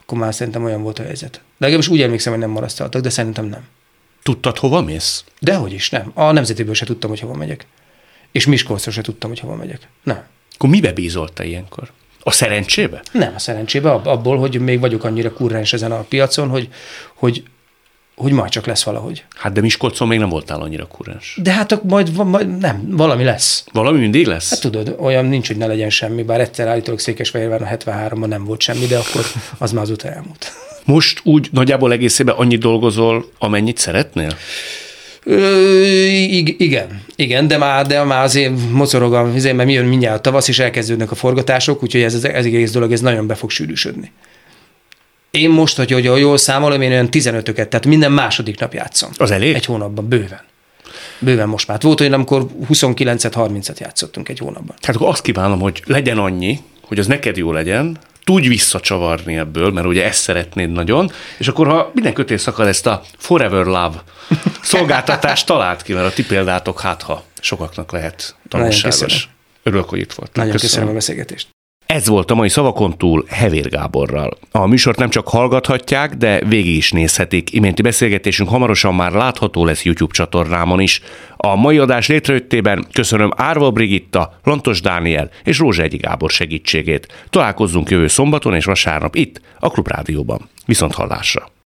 Akkor már szerintem olyan volt a helyzet. De legalábbis úgy emlékszem, hogy nem marasztaltak, de szerintem nem. Tudtad, hova mész? Dehogy is, nem. A nemzetéből se tudtam, hogy hova megyek. És Miskolcra se tudtam, hogy hova megyek. Nem. Akkor mibe bízolt te ilyenkor? A szerencsébe? Nem, a szerencsébe ab- abból, hogy még vagyok annyira kurrens ezen a piacon, hogy, hogy, hogy majd csak lesz valahogy. Hát de Miskolcon még nem voltál annyira kurens. De hát ak- majd, majd nem, valami lesz. Valami mindig lesz? Hát tudod, olyan nincs, hogy ne legyen semmi, bár egyszer állítólag Székesfehérváron a 73-ban nem volt semmi, de akkor az már azóta elmúlt. Most úgy nagyjából egészében annyit dolgozol, amennyit szeretnél? Ö, ig- igen, igen, de már, de már azért mocorog a azért, mert mi jön mindjárt a tavasz, és elkezdődnek a forgatások, úgyhogy ez, ez, ez egész dolog, ez nagyon be fog sűrűsödni. Én most, hogy, hogy jól számolom, én olyan 15-öket, tehát minden második nap játszom. Az elég? Egy hónapban, bőven. Bőven most már. Volt olyan, amikor 29-et, 30-et játszottunk egy hónapban. Hát akkor azt kívánom, hogy legyen annyi, hogy az neked jó legyen, tudj visszacsavarni ebből, mert ugye ezt szeretnéd nagyon, és akkor ha minden kötés szakad ezt a Forever Love szolgáltatást talált ki, mert a ti példátok hát, ha sokaknak lehet tanulságos. Örülök, hogy itt voltál. Nagyon köszönöm, köszönöm a beszélgetést. Ez volt a mai szavakon túl Hevér Gáborral. A műsort nem csak hallgathatják, de végig is nézhetik. Iménti beszélgetésünk hamarosan már látható lesz YouTube csatornámon is. A mai adás létrejöttében köszönöm Árva Brigitta, Lantos Dániel és Rózsegyi Gábor segítségét. Találkozzunk jövő szombaton és vasárnap itt, a Klubrádióban. Viszont hallásra!